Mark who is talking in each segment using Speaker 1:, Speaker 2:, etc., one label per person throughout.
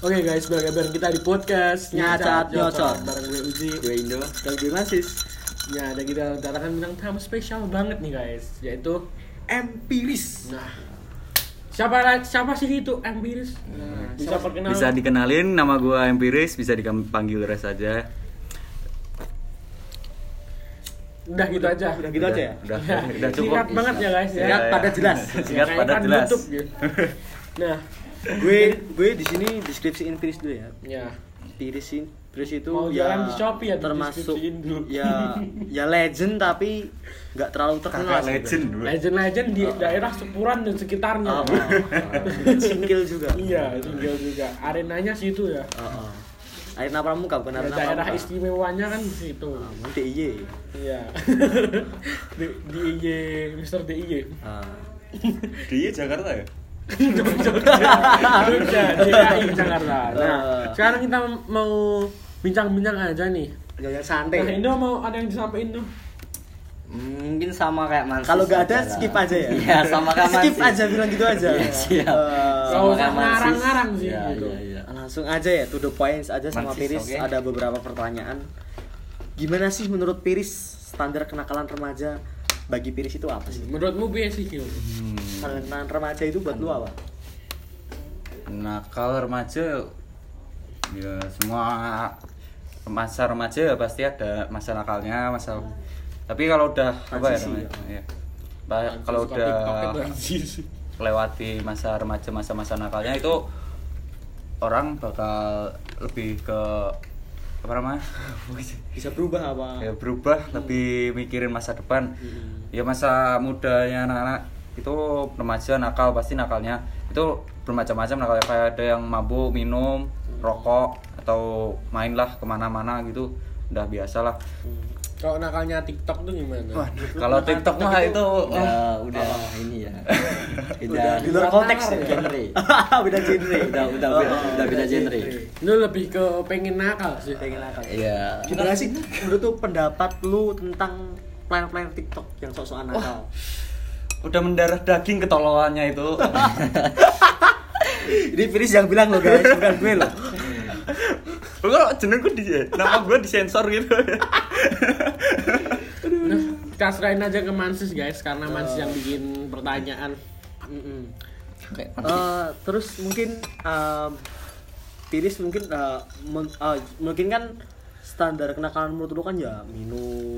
Speaker 1: Oke guys, balik bareng kita di podcast
Speaker 2: Nyacat Nyocot.
Speaker 1: bareng gue Uji
Speaker 2: gue Indo dan gue Masis
Speaker 1: Ya, ada kita datangkan bintang tamu spesial banget nih guys, yaitu
Speaker 2: empiris
Speaker 1: nah siapa siapa sih itu empiris? Nah, bisa perkenalan.
Speaker 3: Bisa dikenalin nama gua Empiris, bisa dipanggil Res aja.
Speaker 1: Udah gitu aja.
Speaker 2: udah gitu aja ya
Speaker 3: Udah,
Speaker 1: Ya,
Speaker 3: udah cukup.
Speaker 1: Singkat banget ya guys ya.
Speaker 2: Singkat,
Speaker 3: Ya, ya.
Speaker 2: padat, jelas.
Speaker 3: Singkat
Speaker 1: iklan
Speaker 3: jelas.
Speaker 1: YouTube, gitu. Nah,
Speaker 2: gue gue di sini deskripsiin empiris dulu ya
Speaker 1: ya.
Speaker 2: Pirisin Piris itu
Speaker 1: Mau
Speaker 2: ya
Speaker 1: jalan di Shopee ya,
Speaker 2: termasuk
Speaker 1: dulu.
Speaker 2: ya ya legend tapi nggak terlalu terkenal
Speaker 3: Kakak legend.
Speaker 2: gue.
Speaker 3: bro.
Speaker 1: Legend-legend di daerah Sepuran dan sekitarnya.
Speaker 2: Oh, oh. Singkil juga
Speaker 1: Iya, tinggal juga. Arenanya sih itu ya.
Speaker 2: oh, oh. Arena Pramuka bukan
Speaker 1: Ya,
Speaker 2: Arena
Speaker 1: daerah
Speaker 2: Pramuka
Speaker 1: istimewanya kan di situ.
Speaker 2: Ah, DIY
Speaker 1: Iya. di DIY Mr. DIY.
Speaker 2: Ah.
Speaker 3: Dia Jakarta ya?
Speaker 1: Jogja, DKI Jakarta. Nah,
Speaker 2: Eh.
Speaker 1: sekarang kita mau bincang-bincang aja nih.
Speaker 2: yang
Speaker 1: Nah,
Speaker 2: santai
Speaker 1: Indo mau ada yang disampaikan tuh.
Speaker 4: Mungkin sama kayak Mansis.
Speaker 2: kalau nggak ada skip aja ya
Speaker 4: Iya, sama kayak
Speaker 2: skip
Speaker 4: Mansis.
Speaker 2: aja bilang gitu aja
Speaker 4: Iya, siap.
Speaker 1: Gak
Speaker 4: Sama
Speaker 1: usah
Speaker 4: kayak
Speaker 1: ngarang-ngarang sih
Speaker 4: Iya,
Speaker 1: gitu.
Speaker 4: iya, iya.
Speaker 2: langsung aja ya to the points aja sama
Speaker 4: Mansis,
Speaker 2: Piris
Speaker 4: oke.
Speaker 2: ada beberapa pertanyaan gimana sih menurut Piris standar kenakalan remaja bagi Piris itu apa sih
Speaker 1: Menurutmu biasa sih, Gil?
Speaker 3: Hmm.
Speaker 2: remaja itu buat lu apa
Speaker 3: Nakal remaja ya semua masa remaja ya pasti ada masa nakalnya, masa tapi kalau udah apa ya
Speaker 2: ya.
Speaker 3: Ya. Ba- kalau udah lewati masa remaja masa-masa nakalnya itu orang bakal lebih ke apa namanya
Speaker 2: bisa berubah apa?
Speaker 3: Ya berubah lebih mikirin masa depan. Ya masa mudanya anak-anak itu remaja nakal pasti nakalnya itu bermacam-macam nakal. Kayak ada yang mabuk minum rokok atau mainlah ke mana-mana gitu. Udah biasa lah
Speaker 1: Kalau nakalnya TikTok tuh gimana?
Speaker 3: kalau TikTok mah itu
Speaker 4: Ya, udah ini ya.
Speaker 2: Udah di luar
Speaker 1: Udah
Speaker 2: konteks ya?
Speaker 4: genre.
Speaker 2: beda genre
Speaker 4: Udah udah
Speaker 2: Oh,
Speaker 4: beda,
Speaker 2: oh,
Speaker 4: udah beda genre.
Speaker 1: Itu lebih ke pengen nakal sih.
Speaker 2: pengen nakal
Speaker 4: Iya.
Speaker 2: gimana sih menurut tuh pendapat lu tentang player-player TikTok yang sok-sokan nakal
Speaker 3: udah mendarah daging ketololannya itu
Speaker 2: ini Piris yang bilang lo guys bukan gue lo
Speaker 3: kok jenengku di nama gue disensor gitu.
Speaker 1: Nah, kita serahin aja ke Mansis guys karena Mansis yang bikin pertanyaan.
Speaker 2: Eh, terus mungkin em, Piris mungkin eh, men- eh, mungkin kan standar kenakalan menurut lu kan ya minum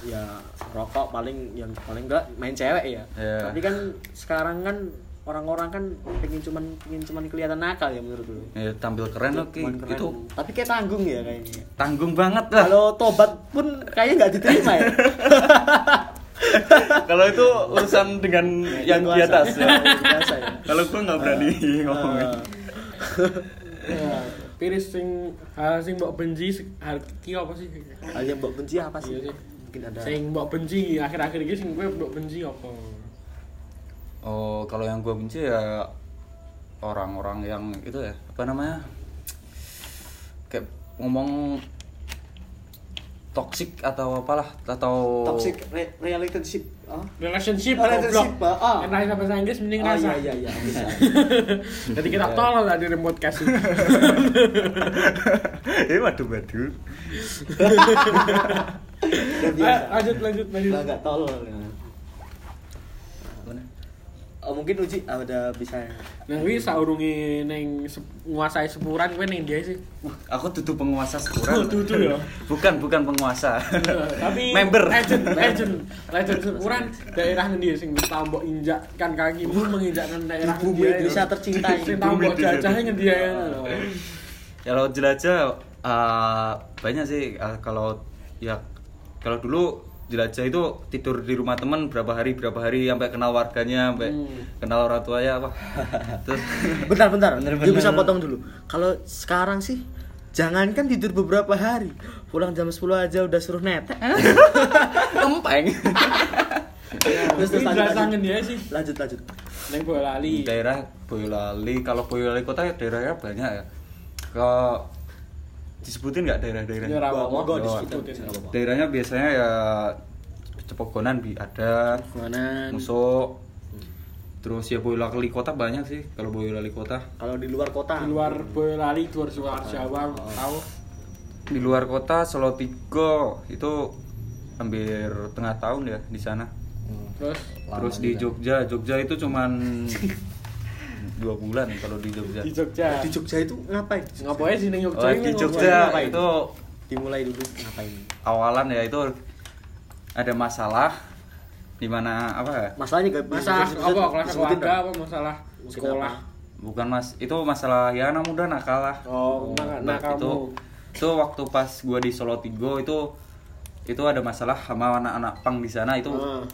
Speaker 2: ya rokok paling yang paling enggak main cewek ya.
Speaker 3: Iya.
Speaker 2: tapi kan sekarang kan orang-orang kan pengen cuman pengen cuman kelihatan nakal ya menurut lu
Speaker 3: ya, tampil keren oke
Speaker 2: Cuman keren.
Speaker 3: itu
Speaker 2: tapi kayak tanggung ya kayaknya
Speaker 3: tanggung banget lah
Speaker 2: kalau tobat pun kayaknya nggak diterima ya
Speaker 3: kalau itu urusan dengan yang di atas ya.
Speaker 2: Ya.
Speaker 3: kalau gue nggak berani ngomongin
Speaker 2: Eh,
Speaker 1: Ya, Piris sing hal sing mbok benci hal iki apa sih?
Speaker 2: hal yang mbok benci apa sih
Speaker 1: Iya sih.
Speaker 2: mungkin ada
Speaker 1: Sing mbok benci akhir-akhir iki sing kowe mbok benci apa?
Speaker 3: Oh kalau yang gue benci ya orang-orang yang itu ya apa namanya kayak ngomong toxic atau apalah atau
Speaker 2: toxic re- relationship oh.
Speaker 1: Relationship,
Speaker 2: Oh, relationship,
Speaker 1: goblok.
Speaker 2: ah.
Speaker 1: Enak sampai bahasa Inggris mending
Speaker 2: Oh
Speaker 1: rasa.
Speaker 2: iya iya iya bisa.
Speaker 1: Jadi kita tolol lah di remote cast ini.
Speaker 3: eh waduh waduh.
Speaker 1: Ah, lanjut lanjut lanjut.
Speaker 2: Nggak tolol. ya. Oh mungkin Uji ah, udah bisa.
Speaker 1: Nah, kuwi saurunge ning sep- nguasai sepuran kowe ning dia sih.
Speaker 3: aku tutup penguasa
Speaker 1: Oh,
Speaker 3: sekurang
Speaker 1: tutu ya.
Speaker 3: bukan bukan penguasa
Speaker 1: Tapi
Speaker 3: member
Speaker 1: legend, legend, legend sepuran daerah ngendi sing tau mbok injakkan kakimu menginjakkan daerah
Speaker 2: Di bumi
Speaker 1: ngendi ae.
Speaker 2: Indonesia tercinta ini.
Speaker 1: Sing tau mbok jajah ngendi ae.
Speaker 3: kalau jelajah eh, banyak sih Eh, kalau ya kalau dulu jelajah itu tidur di rumah teman berapa hari berapa hari sampai kenal warganya sampai
Speaker 1: Hmm.
Speaker 3: kenal orang tuanya apa terus
Speaker 2: Bentar bentar. Dia
Speaker 4: Bener-bener.
Speaker 2: bisa potong dulu. Kalau sekarang sih jangankan tidur beberapa hari, pulang jam 10 aja udah suruh netek.
Speaker 3: empeng
Speaker 2: Terus terus lanjut, lanjut.
Speaker 1: ae sih.
Speaker 2: Lanjut lanjut.
Speaker 1: Ning Boyolali.
Speaker 3: daerah Boyolali kalau Boyolali kota ya daerahnya banyak ya ke disebutin nggak daerah-daerah?
Speaker 1: Ya, Rawa,
Speaker 2: Monggo
Speaker 1: Rawa.
Speaker 2: disebutin.
Speaker 3: Daerahnya biasanya ya Cepogonan bi ada
Speaker 1: Mana?
Speaker 3: Musuh terus ya Boyolali kota banyak sih kalau Boyolali kota.
Speaker 2: Kalau di luar kota.
Speaker 1: di luar Boyolali di luar Jawa tahu?
Speaker 3: Di luar kota Solo Tigo itu hampir tengah tahun ya di sana.
Speaker 1: Terus?
Speaker 3: Terus di Jogja Jogja itu cuman dua bulan kalau di Jogja.
Speaker 1: Di Jogja.
Speaker 2: Di Jogja itu ngapain?
Speaker 1: ngapain sih neng Jogja
Speaker 3: Oh, di? Jogja
Speaker 2: ngapain?
Speaker 3: itu
Speaker 2: Dimulai dulu ngapain?
Speaker 3: awalan ya itu ada masalah di mana apa ya?
Speaker 2: Masalahnya gak
Speaker 1: masalah apa? kelas keluarga apa masalah? Sekolah?
Speaker 3: bukan mas. Itu masalah ya anak muda nakal lah
Speaker 1: oh nah, nah
Speaker 3: itu itu waktu pas gua di Solo Tigo itu itu ada masalah sama anak-anak pang di sana. Itu
Speaker 2: Ah.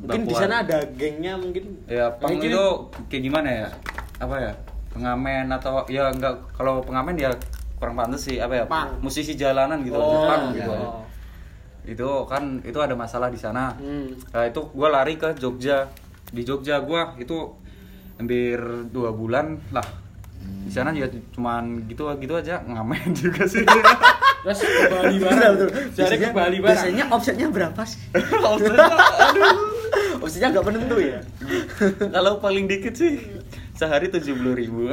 Speaker 2: Mungkin di sana ada gengnya mungkin.
Speaker 3: ya pang itu kayak gimana ya apa ya pengamen atau ya enggak kalau pengamen ya kurang pantas sih apa ya
Speaker 1: Pang.
Speaker 3: musisi jalanan gitu
Speaker 2: Oh,
Speaker 3: pang
Speaker 2: ya.
Speaker 3: gitu
Speaker 2: Oh.
Speaker 3: itu kan itu ada masalah di sana
Speaker 1: Hmm.
Speaker 3: nah itu gua lari ke Jogja di Jogja gua itu hampir dua bulan lah di sana ya cuman gitu gitu aja ngamen juga sih
Speaker 1: terus ke Bali bareng
Speaker 2: betul.
Speaker 1: jadi ke Bali bareng
Speaker 2: Biasanya offsetnya berapa sih?
Speaker 3: Maksudnya, aduh.
Speaker 2: Offsetnya nggak menentu ya.
Speaker 3: kalau paling dikit sih sehari tujuh puluh ribu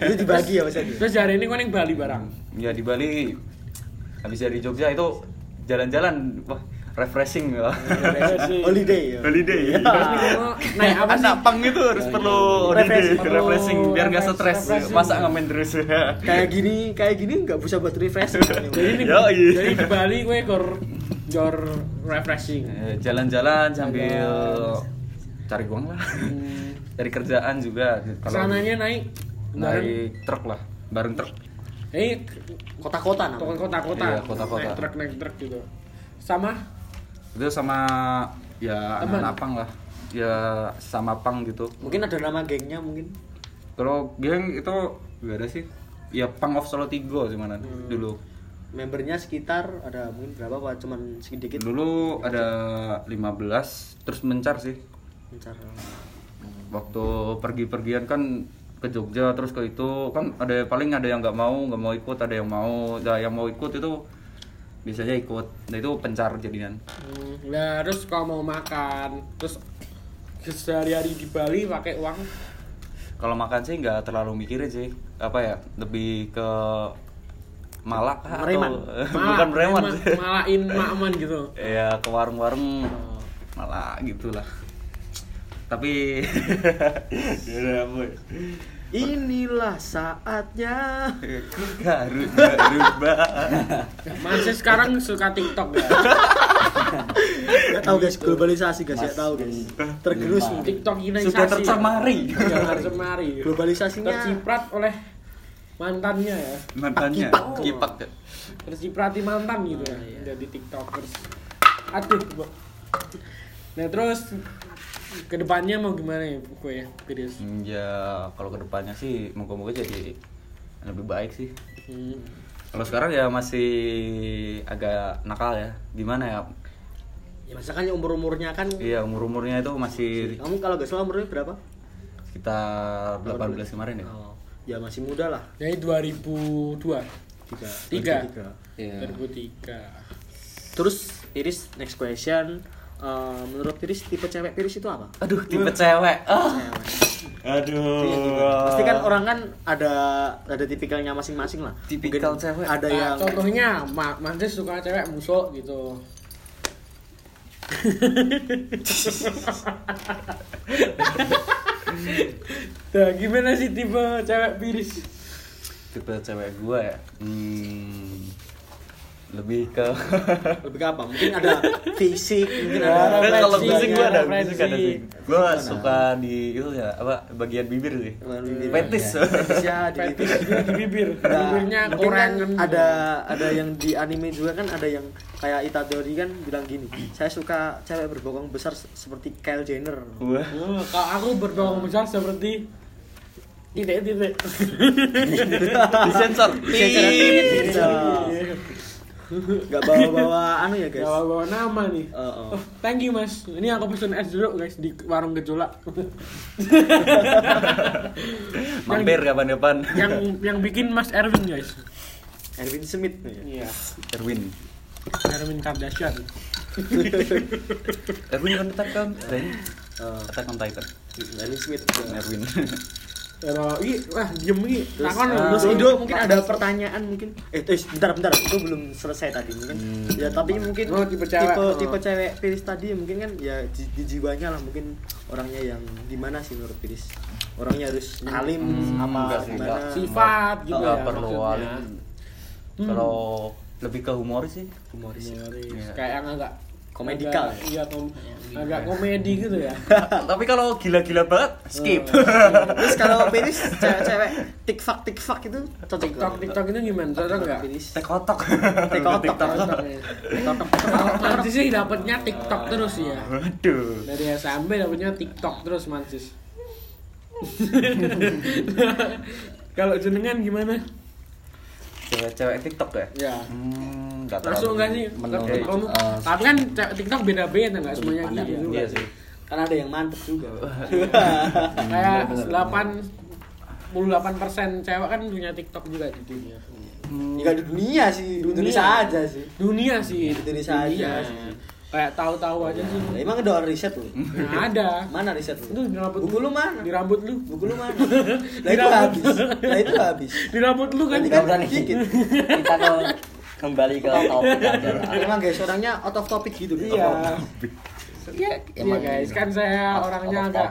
Speaker 2: Itu dibagi ya offsetnya.
Speaker 1: terus hari ini kau neng Bali bareng
Speaker 3: ya di Bali habis dari Jogja itu jalan-jalan wah refreshing ya
Speaker 2: Holiday ya.
Speaker 3: holiday ya
Speaker 1: nah apa sih
Speaker 3: anak pang itu harus perlu holiday
Speaker 2: Refreshing.
Speaker 3: refreshing biar nggak stres
Speaker 1: refreshing.
Speaker 3: masa ngamen terus
Speaker 2: Kayak gini, kayak gini nggak bisa buat refresh.
Speaker 1: jadi ini
Speaker 3: iya.
Speaker 1: jadi di Bali gue gor gor refreshing.
Speaker 3: Eh, jalan-jalan sambil cari uang lah.
Speaker 1: Hmm.
Speaker 3: cari kerjaan juga. Kalau
Speaker 1: sananya naik bareng.
Speaker 3: naik truk lah. Bareng truk.
Speaker 1: Eh
Speaker 2: Kota-kota
Speaker 1: tukang
Speaker 2: namanya.
Speaker 1: kota-kota
Speaker 3: Iya, kota-kota.
Speaker 1: naik truk naik truk gitu. Sama?
Speaker 3: Itu sama ya
Speaker 1: Teman.
Speaker 3: anak pang lah. Ya sama pang gitu.
Speaker 2: Mungkin ada nama gengnya mungkin.
Speaker 3: kalau geng itu gak ada sih. Ya pang of Solo Tigo sih mana
Speaker 1: Hmm.
Speaker 3: dulu
Speaker 2: Membernya sekitar ada mungkin berapa pak? Cuman sedikit.
Speaker 3: dulu ada 15 terus mencar sih
Speaker 2: Mencar.
Speaker 3: waktu pergi-pergian kan ke Jogja terus ke itu kan ada paling ada yang nggak mau nggak mau ikut ada yang mau nah, yang mau ikut itu biasanya ikut nah itu pencar jadian
Speaker 1: Hmm, nah terus kalau mau makan terus sehari-hari di Bali pakai uang
Speaker 3: kalau makan sih nggak terlalu mikirin sih apa ya lebih ke malak
Speaker 2: Mereman.
Speaker 3: atau bukan preman
Speaker 1: ma-
Speaker 3: sih
Speaker 1: malain makman gitu.
Speaker 3: Ya ke warung-warung. Malah gitulah. Tapi ya
Speaker 2: Inilah saatnya.
Speaker 3: garut garut
Speaker 1: masih sekarang suka TikTok ya
Speaker 2: Gak tahu guys globalisasi guys, gak tahu guys. Tergerus.
Speaker 1: TikTok ini
Speaker 3: Sudah tercemari.
Speaker 1: tercemari.
Speaker 2: Globalisasinya
Speaker 1: terciprat oleh mantannya ya.
Speaker 3: Mantannya.
Speaker 2: Kipak.
Speaker 3: kipak. Ya.
Speaker 1: terciprati mantan gitu ya. Jadi tiktokers aduh Bu. nah terus ke depannya mau gimana ya gue ya Piris?
Speaker 3: Ya kalau ke depannya sih moga-moga jadi lebih baik sih.
Speaker 1: Hmm.
Speaker 3: kalau sekarang ya masih agak nakal ya. Gimana ya?
Speaker 2: Ya masakannya umur-umurnya kan
Speaker 3: iya umur umurnya itu masih
Speaker 2: Kamu kalau gak salah umurnya berapa?
Speaker 3: sekitar 18 kemarin ya.
Speaker 2: Oh, ya masih muda lah.
Speaker 1: jadi 2002
Speaker 2: Tiga.
Speaker 1: Tiga.
Speaker 2: Tiga.
Speaker 4: Iya.
Speaker 1: 2003
Speaker 2: Terus Iris next question. Eh, menurut Iris tipe cewek Iris itu apa?
Speaker 3: aduh tipe cewek ah
Speaker 2: Cewek.
Speaker 3: aduh
Speaker 2: Pasti kan orang kan ada ada tipikalnya masing-masing lah.
Speaker 3: Tipikal
Speaker 2: Mungkin
Speaker 3: cewek.
Speaker 2: Ada
Speaker 1: Nah,
Speaker 2: yang
Speaker 1: contohnya Ma Mantis suka cewek musok gitu Nah, gimana sih tipe cewek Piris?
Speaker 3: tipe cewek gua ya hmm, lebih ke
Speaker 2: lebih ke apa? Mungkin ada fisik, mungkin
Speaker 1: Ya,
Speaker 2: ada
Speaker 3: Nah, kalau fisik gua ada fisik ada sih gua suka di itu ya apa bagian bibir sih.
Speaker 2: Bibir.
Speaker 3: fetis
Speaker 2: ya. Di
Speaker 1: juga di bibir.
Speaker 2: Nah,
Speaker 1: Bibirnya
Speaker 2: mungkin kan ada ada yang di anime juga kan ada yang kayak Itadori kan bilang gini saya suka cewek berbokong besar se- seperti Kyle Jenner.
Speaker 3: Wah.
Speaker 1: Oh, kalau aku berbawang besar seperti titik-titik.
Speaker 3: Disensor.
Speaker 2: Bisa. Nggak bawa-bawa anu ya guys
Speaker 1: bawa bawa nama nih
Speaker 2: Oh, oh.
Speaker 1: Oh, thank you mas. Ini aku pesen es dulu guys di warung gejolak.
Speaker 3: mampir kapan-kapan
Speaker 1: yang yang bikin Mas Erwin guys.
Speaker 2: Erwin Smith
Speaker 1: Iya.
Speaker 3: Erwin
Speaker 1: Erwin Kardashian.
Speaker 3: Erwin kan on Titan
Speaker 2: Eh,
Speaker 3: Attack on Titan
Speaker 2: Erwin Smith
Speaker 3: Erwin
Speaker 1: Kalau i wah diem iki. Takon
Speaker 2: eh, terus Indo mungkin ada pertanyaan mungkin eh terus bentar bentar itu belum selesai tadi mungkin ya tapi mungkin
Speaker 1: Oh, tipe cewek.
Speaker 2: tipe,
Speaker 1: Oh.
Speaker 2: tipe cewek Piris tadi mungkin kan ya di, di jiwanya lah mungkin orangnya yang gimana sih menurut Piris orangnya harus alim
Speaker 3: Hmm,
Speaker 2: apa
Speaker 3: enggak sih,
Speaker 2: gimana
Speaker 3: enggak.
Speaker 1: sifat gitu
Speaker 3: Nggak
Speaker 1: ya.
Speaker 3: perlu alim
Speaker 1: Hmm.
Speaker 3: kalau lebih ke humoris sih
Speaker 2: humoris
Speaker 1: Humoris.
Speaker 3: Iya.
Speaker 1: Kayak yang agak
Speaker 2: Komedikal.
Speaker 1: agak- Iya, kom agak komedi gitu ya.
Speaker 3: tapi kalau gila-gila banget skip
Speaker 2: terus kalau Piris cewek-cewek tikfak tikfak itu cocok
Speaker 1: TikTok
Speaker 2: nggak?
Speaker 1: TikTok itu gimana? Cocok
Speaker 3: kotok
Speaker 2: TikTok.
Speaker 1: Cocok ya. Mancis sih dapatnya TikTok terus ya.
Speaker 3: waduh
Speaker 1: Dari SMP dapatnya TikTok terus Mancis. Kalau jenengan gimana?
Speaker 3: Cewek-cewek tiktok ya
Speaker 1: Ya.
Speaker 3: hmm nggak
Speaker 1: Masuk enggak sih?
Speaker 4: Menurut,
Speaker 1: Tapi kamu-
Speaker 4: eh,
Speaker 1: Tapi kan cewek TikTok beda-beda enggak semuanya gitu.
Speaker 3: iya sih
Speaker 2: kan ada yang mantep juga
Speaker 1: Kayak
Speaker 4: Bener, bener.
Speaker 1: 88% cewek kan punya TikTok juga di dunia.
Speaker 3: Hmm.
Speaker 2: Enggak di dunia sih, di
Speaker 1: Dunia.
Speaker 2: Indonesia aja sih.
Speaker 1: Dunia sih.
Speaker 2: Indonesia aja sih.
Speaker 1: Kayak tahu-tahu aja sih.
Speaker 2: Lah, emang ada orang riset tuh?
Speaker 1: Nah, ada.
Speaker 2: Mana riset
Speaker 1: Itu
Speaker 2: lu?
Speaker 1: di rambut
Speaker 2: Buku lu mana?
Speaker 1: Di rambut lu.
Speaker 2: Buku lu mana? Lah itu habis. Lah itu habis.
Speaker 1: Di rambut lu kan.
Speaker 2: Berarti
Speaker 4: Nggak
Speaker 2: kan
Speaker 4: berani
Speaker 2: dikit.
Speaker 4: kita ke kembali ke topik aja
Speaker 2: Emang guys orangnya out of topic gitu.
Speaker 1: Iya. Iya, iya
Speaker 4: Emang
Speaker 1: guys, kan saya orangnya agak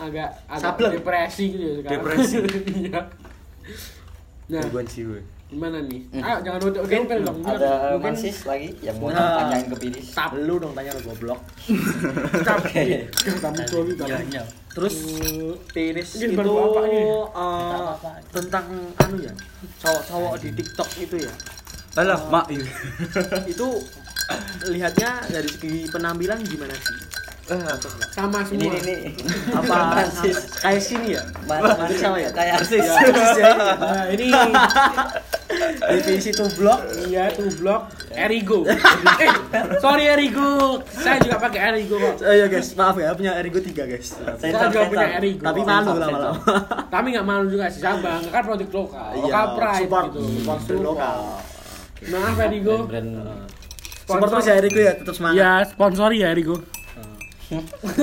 Speaker 1: agak agak depresi gitu ya sekarang.
Speaker 3: Depresi.
Speaker 1: Iya. Nah,
Speaker 3: gangguan jiwa
Speaker 1: gimana nih?
Speaker 4: Hmm.
Speaker 1: Ah, jangan udah gempel dong. biar
Speaker 4: ada
Speaker 2: Mungkin-
Speaker 4: Mansis lagi yang mau
Speaker 2: Nah.
Speaker 4: tanyain ke Piris
Speaker 1: Tap.
Speaker 2: Lu dong tanya lu goblok.
Speaker 1: Tap.
Speaker 4: Oke.
Speaker 1: Kamu
Speaker 4: Iya,
Speaker 1: tap.
Speaker 4: iya.
Speaker 2: Terus Tiris
Speaker 1: Ini
Speaker 2: itu
Speaker 1: baru apa ini?
Speaker 2: eh, tentang anu ya cowok-cowok di TikTok itu ya
Speaker 3: alah mak
Speaker 2: itu lihatnya dari segi penampilan gimana sih
Speaker 1: Sama
Speaker 4: ini
Speaker 1: semua.
Speaker 4: ini
Speaker 2: apa
Speaker 4: Mansis
Speaker 2: kayak sini ya
Speaker 4: Mana
Speaker 2: sama ya
Speaker 4: kayak
Speaker 2: Ya, persis ya.
Speaker 1: Nah, ini
Speaker 2: definisi tuh blog
Speaker 1: iya tuh blog Erigo. eh, sorry Erigo. Saya juga pakai Erigo kok.
Speaker 2: Oh iya guys, maaf ya, punya Erigo 3 guys.
Speaker 1: Saya juga punya Erigo.
Speaker 2: Tapi malu lama-lama.
Speaker 1: Tapi nggak malu juga sih, saya bangga kan produk lokal.
Speaker 2: Iya,
Speaker 1: Lokal pride
Speaker 2: support,
Speaker 1: gitu.
Speaker 2: support brand lokal.
Speaker 1: Maaf Erigo.
Speaker 4: brand
Speaker 2: Support terus ya Erigo ya, tetap semangat.
Speaker 1: Ya, sponsori ya Erigo.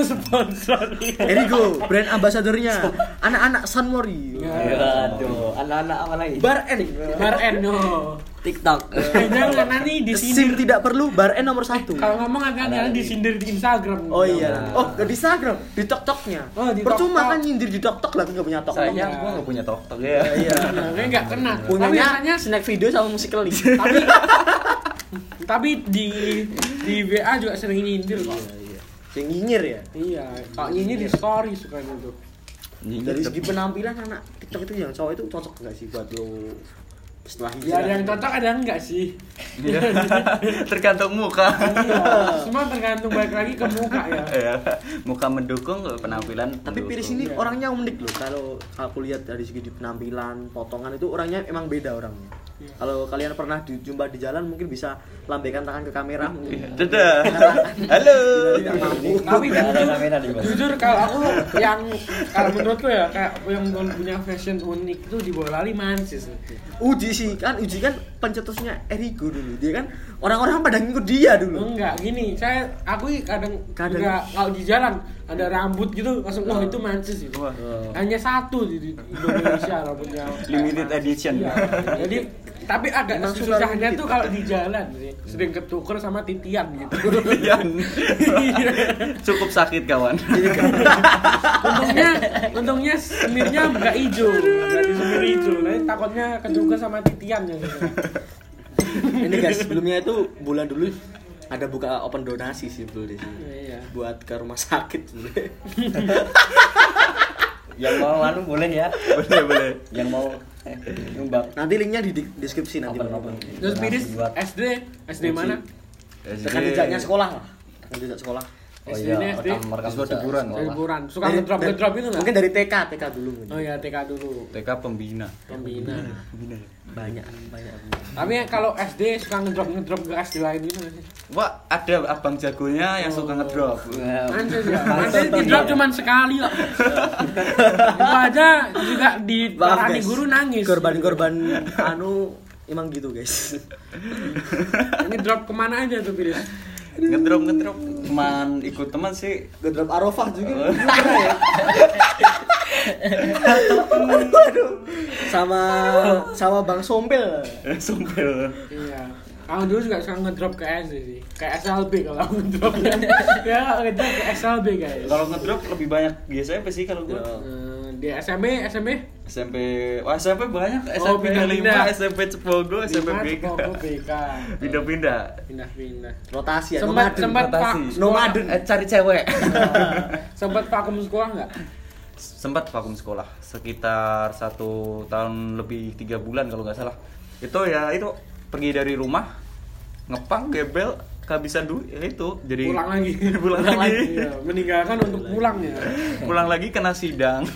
Speaker 1: Sponsori.
Speaker 2: Erigo, brand ambasadornya anak-anak Sunmori.
Speaker 4: aduh anak-anak apa lagi
Speaker 2: Bar N.
Speaker 1: Bar N no.
Speaker 4: TikTok
Speaker 1: Jangan nanti
Speaker 2: SIM
Speaker 1: disindir.
Speaker 2: tidak perlu, Bar N nomor satu.
Speaker 1: Kalau ngomong
Speaker 4: lagi.
Speaker 1: disindir di Instagram.
Speaker 2: Oh iya. Oh, di Instagram, di TokToknya.
Speaker 1: Oh, di
Speaker 2: Percuma
Speaker 1: TokTok.
Speaker 2: kan nyindir di TokTok lah, nggak punya TokTok.
Speaker 3: sayang gua nggak punya tiktok ya
Speaker 2: Iya.
Speaker 1: Nah, nggak kena. Tapi
Speaker 2: Punyanya
Speaker 1: biasanya
Speaker 2: snack video sama musik keli.
Speaker 1: tapi tapi di di WA juga sering nyindir kok.
Speaker 2: Yang nyinyir ya.
Speaker 1: Iya, kalau nyindir di story suka gitu.
Speaker 2: Dari segi penampilan anak TikTok itu yang cowok itu cocok nggak sih buat lo setelah
Speaker 1: Ya
Speaker 2: hijrah?
Speaker 1: ada yang cocok ada yang enggak sih.
Speaker 3: Iya. tergantung muka
Speaker 1: Iya, semua tergantung balik lagi ke muka ya.
Speaker 3: ya muka mendukung penampilan
Speaker 2: Tapi
Speaker 3: mendukung.
Speaker 2: Piris ini
Speaker 1: Iya.
Speaker 2: orangnya unik loh. Kalau aku lihat dari segi di penampilan, potongan itu orangnya emang beda orangnya.
Speaker 1: Iya.
Speaker 2: Kalau kalian pernah dijumpa di jalan mungkin bisa lambaikan tangan ke kamera mungkin.
Speaker 3: dadah halo.
Speaker 1: Tapi jujur, jujur kalau aku yang kalau menurutku ya kayak yang punya fashion unik itu di bola lari mansis.
Speaker 2: Uji sih kan, Uji kan pencetusnya Erigo dulu. Dia kan orang-orang pada ngikut dia dulu.
Speaker 1: Enggak, gini, saya aku kadang
Speaker 2: Kadang.
Speaker 1: juga kalau di jalan ada rambut gitu langsung wah itu mancis itu.
Speaker 3: Wah.
Speaker 1: Hanya satu di Indonesia rambutnya.
Speaker 3: Limited edition.
Speaker 1: Iya. Jadi tapi agak
Speaker 2: Emang
Speaker 1: susahnya tuh kalau di jalan sih. Sering ketuker sama titian gitu.
Speaker 3: Yan. cukup sakit kawan
Speaker 1: untungnya untungnya semirnya nggak hijau nggak di semir hijau nah, takutnya ketuker sama titian ya gitu.
Speaker 2: Ini guys, sebelumnya itu bulan dulu ada buka open donasi sih dulu di sini.
Speaker 1: iya
Speaker 2: Buat ke rumah sakit sebenarnya.
Speaker 4: Yang mau anu boleh ya.
Speaker 3: Boleh boleh.
Speaker 4: Yang mau eh, nyumbang.
Speaker 2: Nanti linknya di deskripsi nanti.
Speaker 4: Open, open.
Speaker 1: terus piris SD SD mana?
Speaker 2: Tekan jejaknya sekolah lah. Tekan jejak sekolah.
Speaker 4: oh
Speaker 1: SD
Speaker 4: iya
Speaker 1: SD
Speaker 4: rekam jejak
Speaker 3: liburan.
Speaker 1: liburan suka ngedrop ngedrop itu nggak?
Speaker 2: Mungkin dari TK, TK dulu.
Speaker 1: oh ya TK dulu.
Speaker 3: TK pembina.
Speaker 1: Pembina.
Speaker 2: Banyak, banyak.
Speaker 1: tapi kalau SD suka ngedrop ngedrop ke SD lain gitu sih?
Speaker 3: Wah ada abang jagonya yang suka ngedrop.
Speaker 4: Nah,
Speaker 1: Anjir ya, Anjir di drop cuma sekali kok. Itu aja juga di
Speaker 2: Maaf,
Speaker 1: parani
Speaker 2: guys.
Speaker 1: guru nangis.
Speaker 2: Korban-korban anu emang gitu guys.
Speaker 1: Ini drop ke mana aja tuh Piris?
Speaker 3: ngedrop ngedrop cuman ikut teman sih
Speaker 2: Ngedrop Arafah juga.
Speaker 3: Oh.
Speaker 2: ya. Aduh. Sama sama Bang Sompel.
Speaker 3: sumpel
Speaker 1: Iya. Aku dulu juga suka ngedrop ke SD sih. Kayak SLB kalau aku ngedrop. ya ngedrop ke SLB guys.
Speaker 3: kalau ngedrop lebih banyak di SMP sih kalau gue.
Speaker 1: Eh, di SMP, SMP
Speaker 3: SMP wah SMP banyak
Speaker 1: Oh,
Speaker 3: SMP
Speaker 1: pindah-pindah.
Speaker 3: 5 SMP Cepogo SMP BK
Speaker 1: BK.
Speaker 3: pindah-pindah
Speaker 1: Pindah-pindah.
Speaker 2: Rotasi ya,
Speaker 1: Sempat
Speaker 2: nomaden.
Speaker 1: sempat pak
Speaker 3: rotasi.
Speaker 2: Nomaden.
Speaker 3: eh cari cewek
Speaker 1: sempat vakum sekolah nggak?
Speaker 3: sempat vakum sekolah sekitar satu tahun lebih tiga bulan kalau nggak salah itu ya itu pergi dari rumah ngepang gebel kehabisan duit ya itu jadi
Speaker 1: Pulang lagi.
Speaker 3: pulang lagi
Speaker 1: Iya, meninggalkan untuk pulang ya.
Speaker 3: pulang lagi kena sidang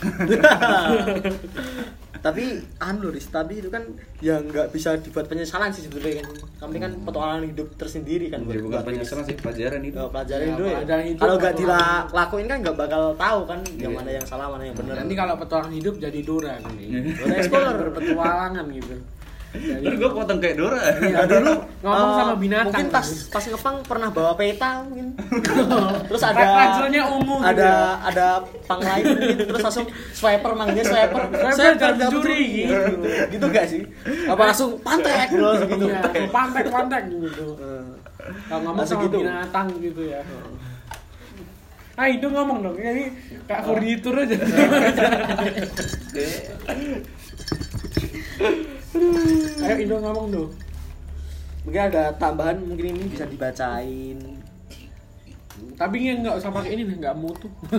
Speaker 2: tapi anu Riz, tapi itu kan ya nggak bisa dibuat penyesalan sih sebetulnya kan kami kan petualangan hidup tersendiri kan
Speaker 3: Jadi bukan
Speaker 2: buat Riz.
Speaker 3: penyesalan sih pelajaran itu
Speaker 2: Ya, pelajarin
Speaker 1: Ya,
Speaker 2: dulu ya.
Speaker 1: pelajaran hidup,
Speaker 2: Kalau nggak
Speaker 1: petualangan.
Speaker 2: dilakuin kan nggak bakal tahu kan yang
Speaker 3: Iya.
Speaker 2: mana yang salah mana yang benar.
Speaker 1: Nanti kalau petualang hidup jadi Dora kan.
Speaker 2: Dora Explorer.
Speaker 1: berpetualangan gitu. Jadi
Speaker 3: gue potong kayak Dora.
Speaker 1: Iya, dulu ngomong sama binatang.
Speaker 2: Mungkin pas pas ngepang pernah bawa peta mungkin. terus ada
Speaker 1: Ranselnya ungu gitu
Speaker 2: ada
Speaker 1: ya.
Speaker 2: ada pang lain mungkin. terus langsung swiper manggilnya swiper.
Speaker 1: Swiper
Speaker 2: jangan
Speaker 1: jangan curi,
Speaker 2: gitu. gitu gak sih? Apa langsung pantek gitu langsung gitu.
Speaker 1: Iya, pantek-pantek gitu.
Speaker 2: Eh,
Speaker 1: Kalau ngomong sama
Speaker 2: gitu.
Speaker 1: binatang gitu ya. Ah itu ngomong dong, ini kayak furnitur aja. Ayo Indo ngomong dong.
Speaker 2: Mungkin ada tambahan mungkin ini bisa dibacain.
Speaker 1: Tapi ini nggak usah pakai ini nih, nggak mutu.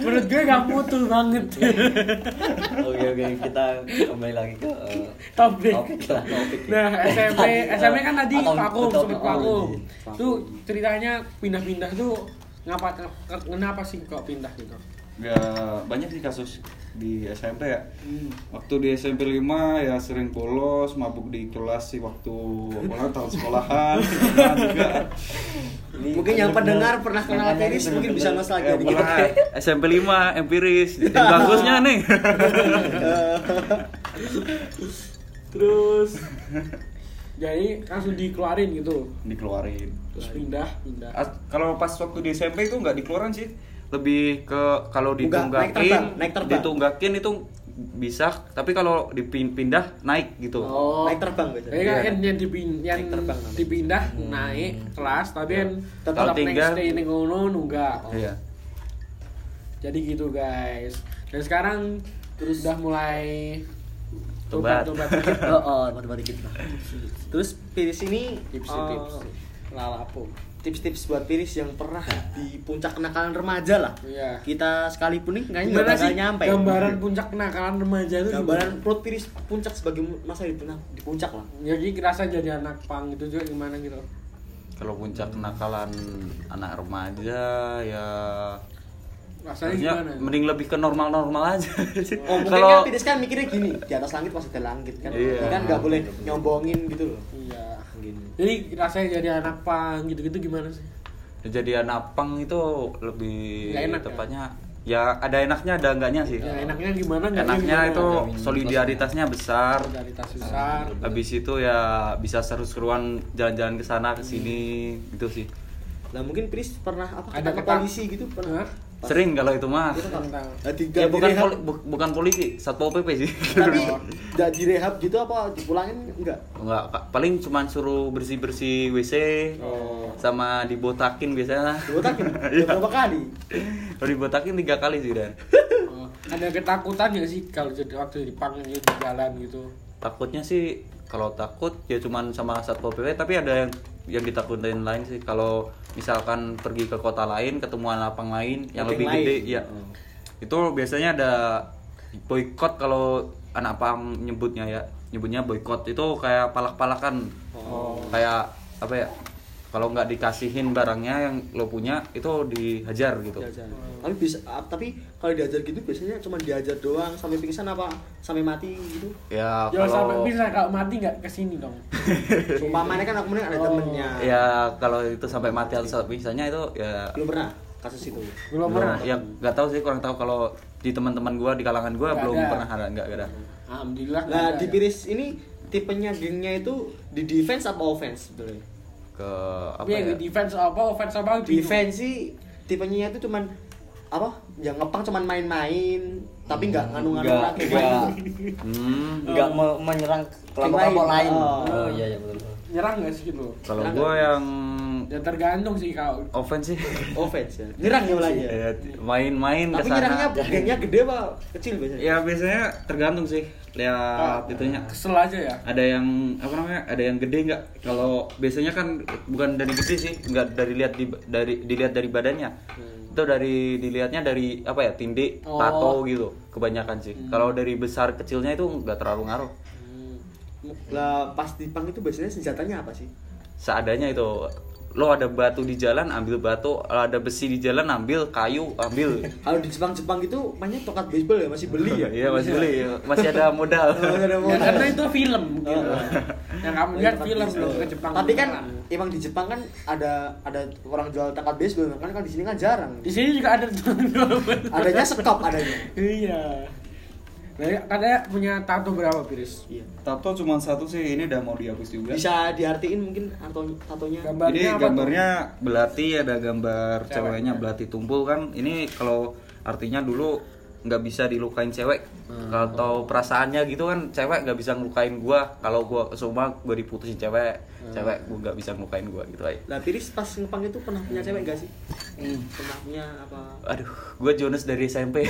Speaker 1: Menurut gue nggak mutu banget.
Speaker 4: Oke oke kita kembali lagi ke eh,
Speaker 1: Topik.
Speaker 4: topik lah, topik.
Speaker 1: Nah SMP, SMP kan tadi vakum,
Speaker 4: oh,
Speaker 1: vakum.
Speaker 4: iya.
Speaker 1: Tuh ceritanya pindah-pindah tuh ngapa kenapa sih kok pindah gitu?
Speaker 3: Ya banyak sih kasus di SMP ya. Waktu di SMP 5 ya sering bolos, mabuk di kelas sih waktu apa tahun sekolahan. Juga.
Speaker 2: Mungkin yang pendengar pernah kenal Tiris
Speaker 4: ini
Speaker 2: mungkin bisa nostalgia
Speaker 3: Ya,
Speaker 2: dikit.
Speaker 3: pernah. SMP 5 empiris. Tim bagusnya nih.
Speaker 1: Terus jadi langsung dikeluarin gitu.
Speaker 3: Dikeluarin.
Speaker 1: Terus pindah, pindah.
Speaker 3: Kalau pas waktu di SMP itu nggak dikeluarin sih lebih ke kalau ditunggakin
Speaker 2: terbang, naik terbang.
Speaker 3: ditunggakin itu bisa tapi kalau dipindah naik gitu
Speaker 1: Oh.
Speaker 2: Naik terbang biasanya.
Speaker 1: Jadi kan
Speaker 3: Iya.
Speaker 1: yang, yang, dipin- yang
Speaker 2: Naik terbang
Speaker 1: dipindah naik kelas tapi kan tetap
Speaker 3: Kalau
Speaker 1: next
Speaker 3: tinggal-
Speaker 1: stay ning ngono nunggak.
Speaker 3: iya
Speaker 1: Jadi gitu guys. Dan sekarang terus udah mulai
Speaker 3: Tobat.
Speaker 1: tobat dikit.
Speaker 2: Oh, oh, dikit. Terus Piris ini
Speaker 1: Tips, tips.
Speaker 2: lalapo. Tips-tips buat Piris yang pernah di puncak kenakalan remaja lah.
Speaker 1: Iya.
Speaker 2: Kita sekalipun nih kayaknya nggak bakal nyampe.
Speaker 1: gambaran puncak kenakalan remaja itu
Speaker 2: gambaran
Speaker 1: gimana?
Speaker 2: perut Piris puncak sebagai masa di, puncak- di puncak lah.
Speaker 1: Jadi rasa jadi anak pang itu juga gimana gitu?
Speaker 3: kalau puncak kenakalan anak remaja ya
Speaker 1: Rasanya
Speaker 3: harusnya
Speaker 1: gimana?
Speaker 3: mending lebih ke normal-normal aja
Speaker 2: Oh, mungkin
Speaker 3: kalau
Speaker 2: kan Piris kan mikirnya gini, di atas langit pasti ada langit kan.
Speaker 3: Iya.
Speaker 2: Jadi kan nggak boleh nyombongin gitu loh.
Speaker 1: Iya.
Speaker 2: Gini.
Speaker 1: Jadi rasanya jadi anak pang gitu-gitu gimana sih?
Speaker 3: jadi anak pang itu lebih
Speaker 1: enak ya?
Speaker 3: tepatnya ya? ada enaknya ada enggaknya sih
Speaker 1: Ya enaknya gimana?
Speaker 3: enaknya
Speaker 1: gimana?
Speaker 3: itu solidaritasnya besar
Speaker 1: solidaritas besar.
Speaker 3: habis itu ya bisa seru-seruan jalan-jalan ke sana ke sini gitu sih
Speaker 2: Nah mungkin Piris pernah apa
Speaker 1: Ada ketang-
Speaker 2: polisi gitu pernah?
Speaker 3: Sering kalau itu mah
Speaker 2: Itu.
Speaker 1: Tentang-
Speaker 2: Nah, tiga
Speaker 3: ya bukan poli- bu- bukan polisi satpol pp sih
Speaker 2: Tapi nggak direhab gitu apa dipulangin enggak?
Speaker 3: Enggak, paling cuma suruh bersih-bersih WC
Speaker 1: Oh.
Speaker 3: sama dibotakin biasanya.
Speaker 2: Dibotakin
Speaker 3: Iya.
Speaker 2: berapa kali?
Speaker 3: Kalau dibotakin tiga kali sih dan.
Speaker 1: Oh, ada ketakutan nggak sih kalau jadi waktu di pang gitu di jalan gitu?
Speaker 3: Takutnya sih kalau takut ya cuman sama satpol pp tapi ada yang yang ditakutin lain sih kalau misalkan pergi ke kota lain ketemuan lapang lain yang lebih
Speaker 2: lain.
Speaker 3: gede ya
Speaker 2: Oh.
Speaker 3: itu biasanya ada boykot kalau anak pang nyebutnya ya nyebutnya boykot itu kayak palak-palakan
Speaker 1: Oh.
Speaker 3: kayak apa ya kalau nggak dikasihin barangnya yang lo punya itu dihajar gitu
Speaker 2: Diajar. Tapi bisa ah, tapi kalau diajar gitu biasanya cuma diajar doang sampai pingsan apa sampai mati gitu.
Speaker 3: ya
Speaker 1: Jangan sampai
Speaker 3: kalau
Speaker 1: bisa kalau mati nggak ke sini dong.
Speaker 2: Umpamanya kan aku mending ada
Speaker 1: Oh.
Speaker 2: temennya.
Speaker 3: ya kalau itu sampai mati atau bisanya itu ya
Speaker 2: Belum pernah kasus itu.
Speaker 1: Belum pernah.
Speaker 3: ya nggak tahu sih kurang tahu kalau di teman-teman gua di kalangan gua
Speaker 1: Nggak
Speaker 3: belum
Speaker 1: ada.
Speaker 3: pernah ada nggak ada
Speaker 1: Alhamdulillah.
Speaker 2: Nah, di
Speaker 1: ya.
Speaker 2: Piris ini tipenya gengnya itu di defense apa offense sebetulnya?
Speaker 3: Ke apa
Speaker 1: Iya,
Speaker 3: ya
Speaker 1: defense apa, offense apa gitu.
Speaker 2: defense sih tipenya itu cuman apa yang ngepang cuman main-main tapi nggak nganu-nganu
Speaker 4: Nggak,
Speaker 2: lagi
Speaker 4: nggak.
Speaker 3: hmm,
Speaker 4: Nggak me- menyerang kelompok
Speaker 2: lain.
Speaker 4: kelompok lain.
Speaker 2: Oh.
Speaker 4: Oh iya iya betul.
Speaker 1: Nyerang gak sih gitu?
Speaker 3: kalau gue yang
Speaker 1: Ya tergantung sih kau.
Speaker 3: offense sih
Speaker 2: offense ya nyerang ya
Speaker 3: ya, main-main
Speaker 2: tapi
Speaker 3: ke sana
Speaker 2: nyerangnya gengnya gede apa kecil biasanya
Speaker 3: ya biasanya tergantung sih lihat
Speaker 1: Ah,
Speaker 3: itunya.
Speaker 1: Kesel aja ya.
Speaker 3: ada yang apa namanya ada yang gede nggak? Kalau biasanya kan bukan dari gede sih nggak dari lihat di, dari dilihat dari badannya. Itu dari dilihatnya dari apa ya tindih
Speaker 1: Oh.
Speaker 3: tato gitu kebanyakan sih. Kalau dari besar kecilnya itu nggak terlalu ngaruh.
Speaker 2: Lah pas di pang itu biasanya senjatanya apa sih?
Speaker 3: Seadanya itu lo ada batu di jalan ambil batu ada besi di jalan ambil kayu ambil
Speaker 2: kalau di Jepang-Jepang gitu mainnya tongkat baseball ya masih beli ya
Speaker 3: iya masih beli masih ada modal
Speaker 2: Oh, ada
Speaker 1: Ya,
Speaker 2: modal.
Speaker 1: karena itu film gitu.
Speaker 2: Oh.
Speaker 1: Yang kamu lihat
Speaker 2: Tongkat
Speaker 1: film belum ke Jepang.
Speaker 2: tapi kan
Speaker 1: beneran.
Speaker 2: emang di Jepang kan ada ada orang jual tongkat baseball kan kan di sini kan jarang
Speaker 1: di sini juga ada
Speaker 2: adanya sekop adanya
Speaker 1: Iya. Nah, katanya punya tato berapa, Piris?
Speaker 2: iya.
Speaker 3: Tato cuma satu sih ini udah mau dihapus juga.
Speaker 2: Bisa diartiin mungkin tato tatonya.
Speaker 1: Gambarnya
Speaker 3: ini gambarnya belati ada gambar
Speaker 1: Cewek.
Speaker 3: ceweknya belati tumpul kan. Ini kalau artinya dulu nggak bisa dilukain cewek atau perasaannya gitu kan cewek nggak bisa ngelukain gua. Kalau gua semua gua diputusin cewek cewek gua nggak bisa ngelukain gua gitu aja
Speaker 2: lah Piris pas ngepang itu pernah punya cewek gak sih? Pernah punya apa?
Speaker 3: Aduh gua Jonas dari SMP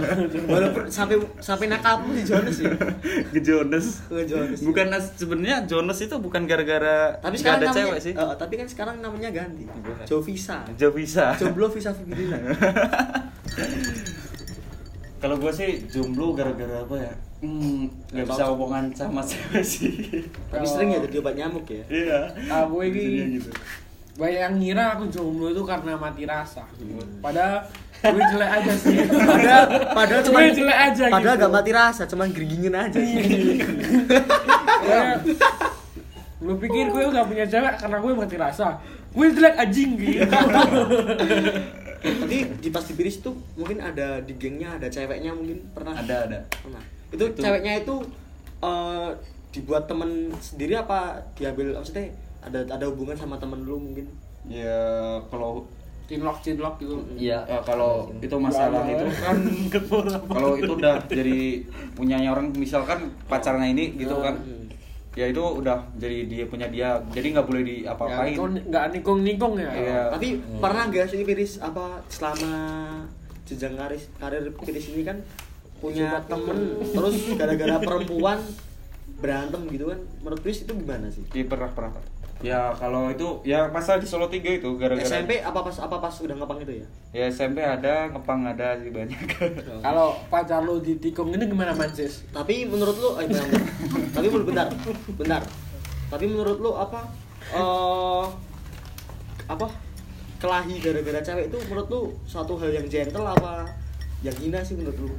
Speaker 2: walaupun sampai sampai nakal pun di Jonas ya.
Speaker 3: Ke Jonas.
Speaker 2: Ke Jonas.
Speaker 3: bukan sebenarnya Jonas itu bukan gara-gara
Speaker 2: tapi sekarang
Speaker 3: ada
Speaker 2: namanya
Speaker 3: cewek sih.
Speaker 2: Eh, tapi kan sekarang namanya ganti. Jovisa.
Speaker 3: Jauh bisa
Speaker 2: jomblo visa Fibrina
Speaker 3: Kalau gue sih jomblo gara-gara apa ya? Hmm, nggak bisa hubungan sama cewek sih.
Speaker 2: tapi sering ya obat nyamuk ya
Speaker 3: Iya.
Speaker 1: Aku
Speaker 3: Jadinya
Speaker 1: ini
Speaker 3: gitu.
Speaker 1: banyak yang ngira aku jomblo itu karena mati rasa. Padahal gue jelek aja sih.
Speaker 2: padahal padahal cuma
Speaker 1: gue jelek aja
Speaker 2: padahal
Speaker 1: gitu.
Speaker 2: gak mati rasa cuman geringin aja
Speaker 1: Kayak, Lu pikir gue gak punya cewek karena gue mati rasa? Gue jelek anjing gitu.
Speaker 2: tapi di pas di Piris tuh mungkin ada di gengnya ada ceweknya mungkin pernah?
Speaker 3: Ada ada.
Speaker 2: pernah. Itu,
Speaker 3: Itu-
Speaker 2: ceweknya itu eh, dibuat temen sendiri apa diambil maksudnya ada ada hubungan sama temen lu mungkin?
Speaker 3: Ya kalau
Speaker 1: Cinlok cinlok gitu.
Speaker 4: Iya.
Speaker 3: ya, kalau itu masalah itu. Kan. Kalau itu udah jadi punyanya orang misalkan pacarnya ini gitu kan ya itu udah jadi dia punya dia jadi nggak boleh
Speaker 1: Ya,
Speaker 3: diapa-apain
Speaker 1: kau nggak nikung-nikung ya.
Speaker 3: Iya.
Speaker 2: tapi pernah gak sih Piris apa selama jenjang karir karir Piris ini kan punya temen terus gara-gara perempuan berantem gitu kan menurut Piris itu gimana sih
Speaker 3: Iya, pernah pernah pernah. Ya kalau itu ya masa di Solo 3 itu gara-gara
Speaker 2: SMP apa pas apa pas udah ngepang itu ya?
Speaker 3: Ya SMP ada ngepang ada sih banyak.
Speaker 1: Kalau pacar lu ditikung ini gimana mancis?
Speaker 2: tapi menurut lu eh, bentar, tapi menurut bentar bentar. Tapi menurut lu apa eh apa kelahi gara-gara cewek itu menurut lu suatu hal yang gentle apa yang hina sih menurut lu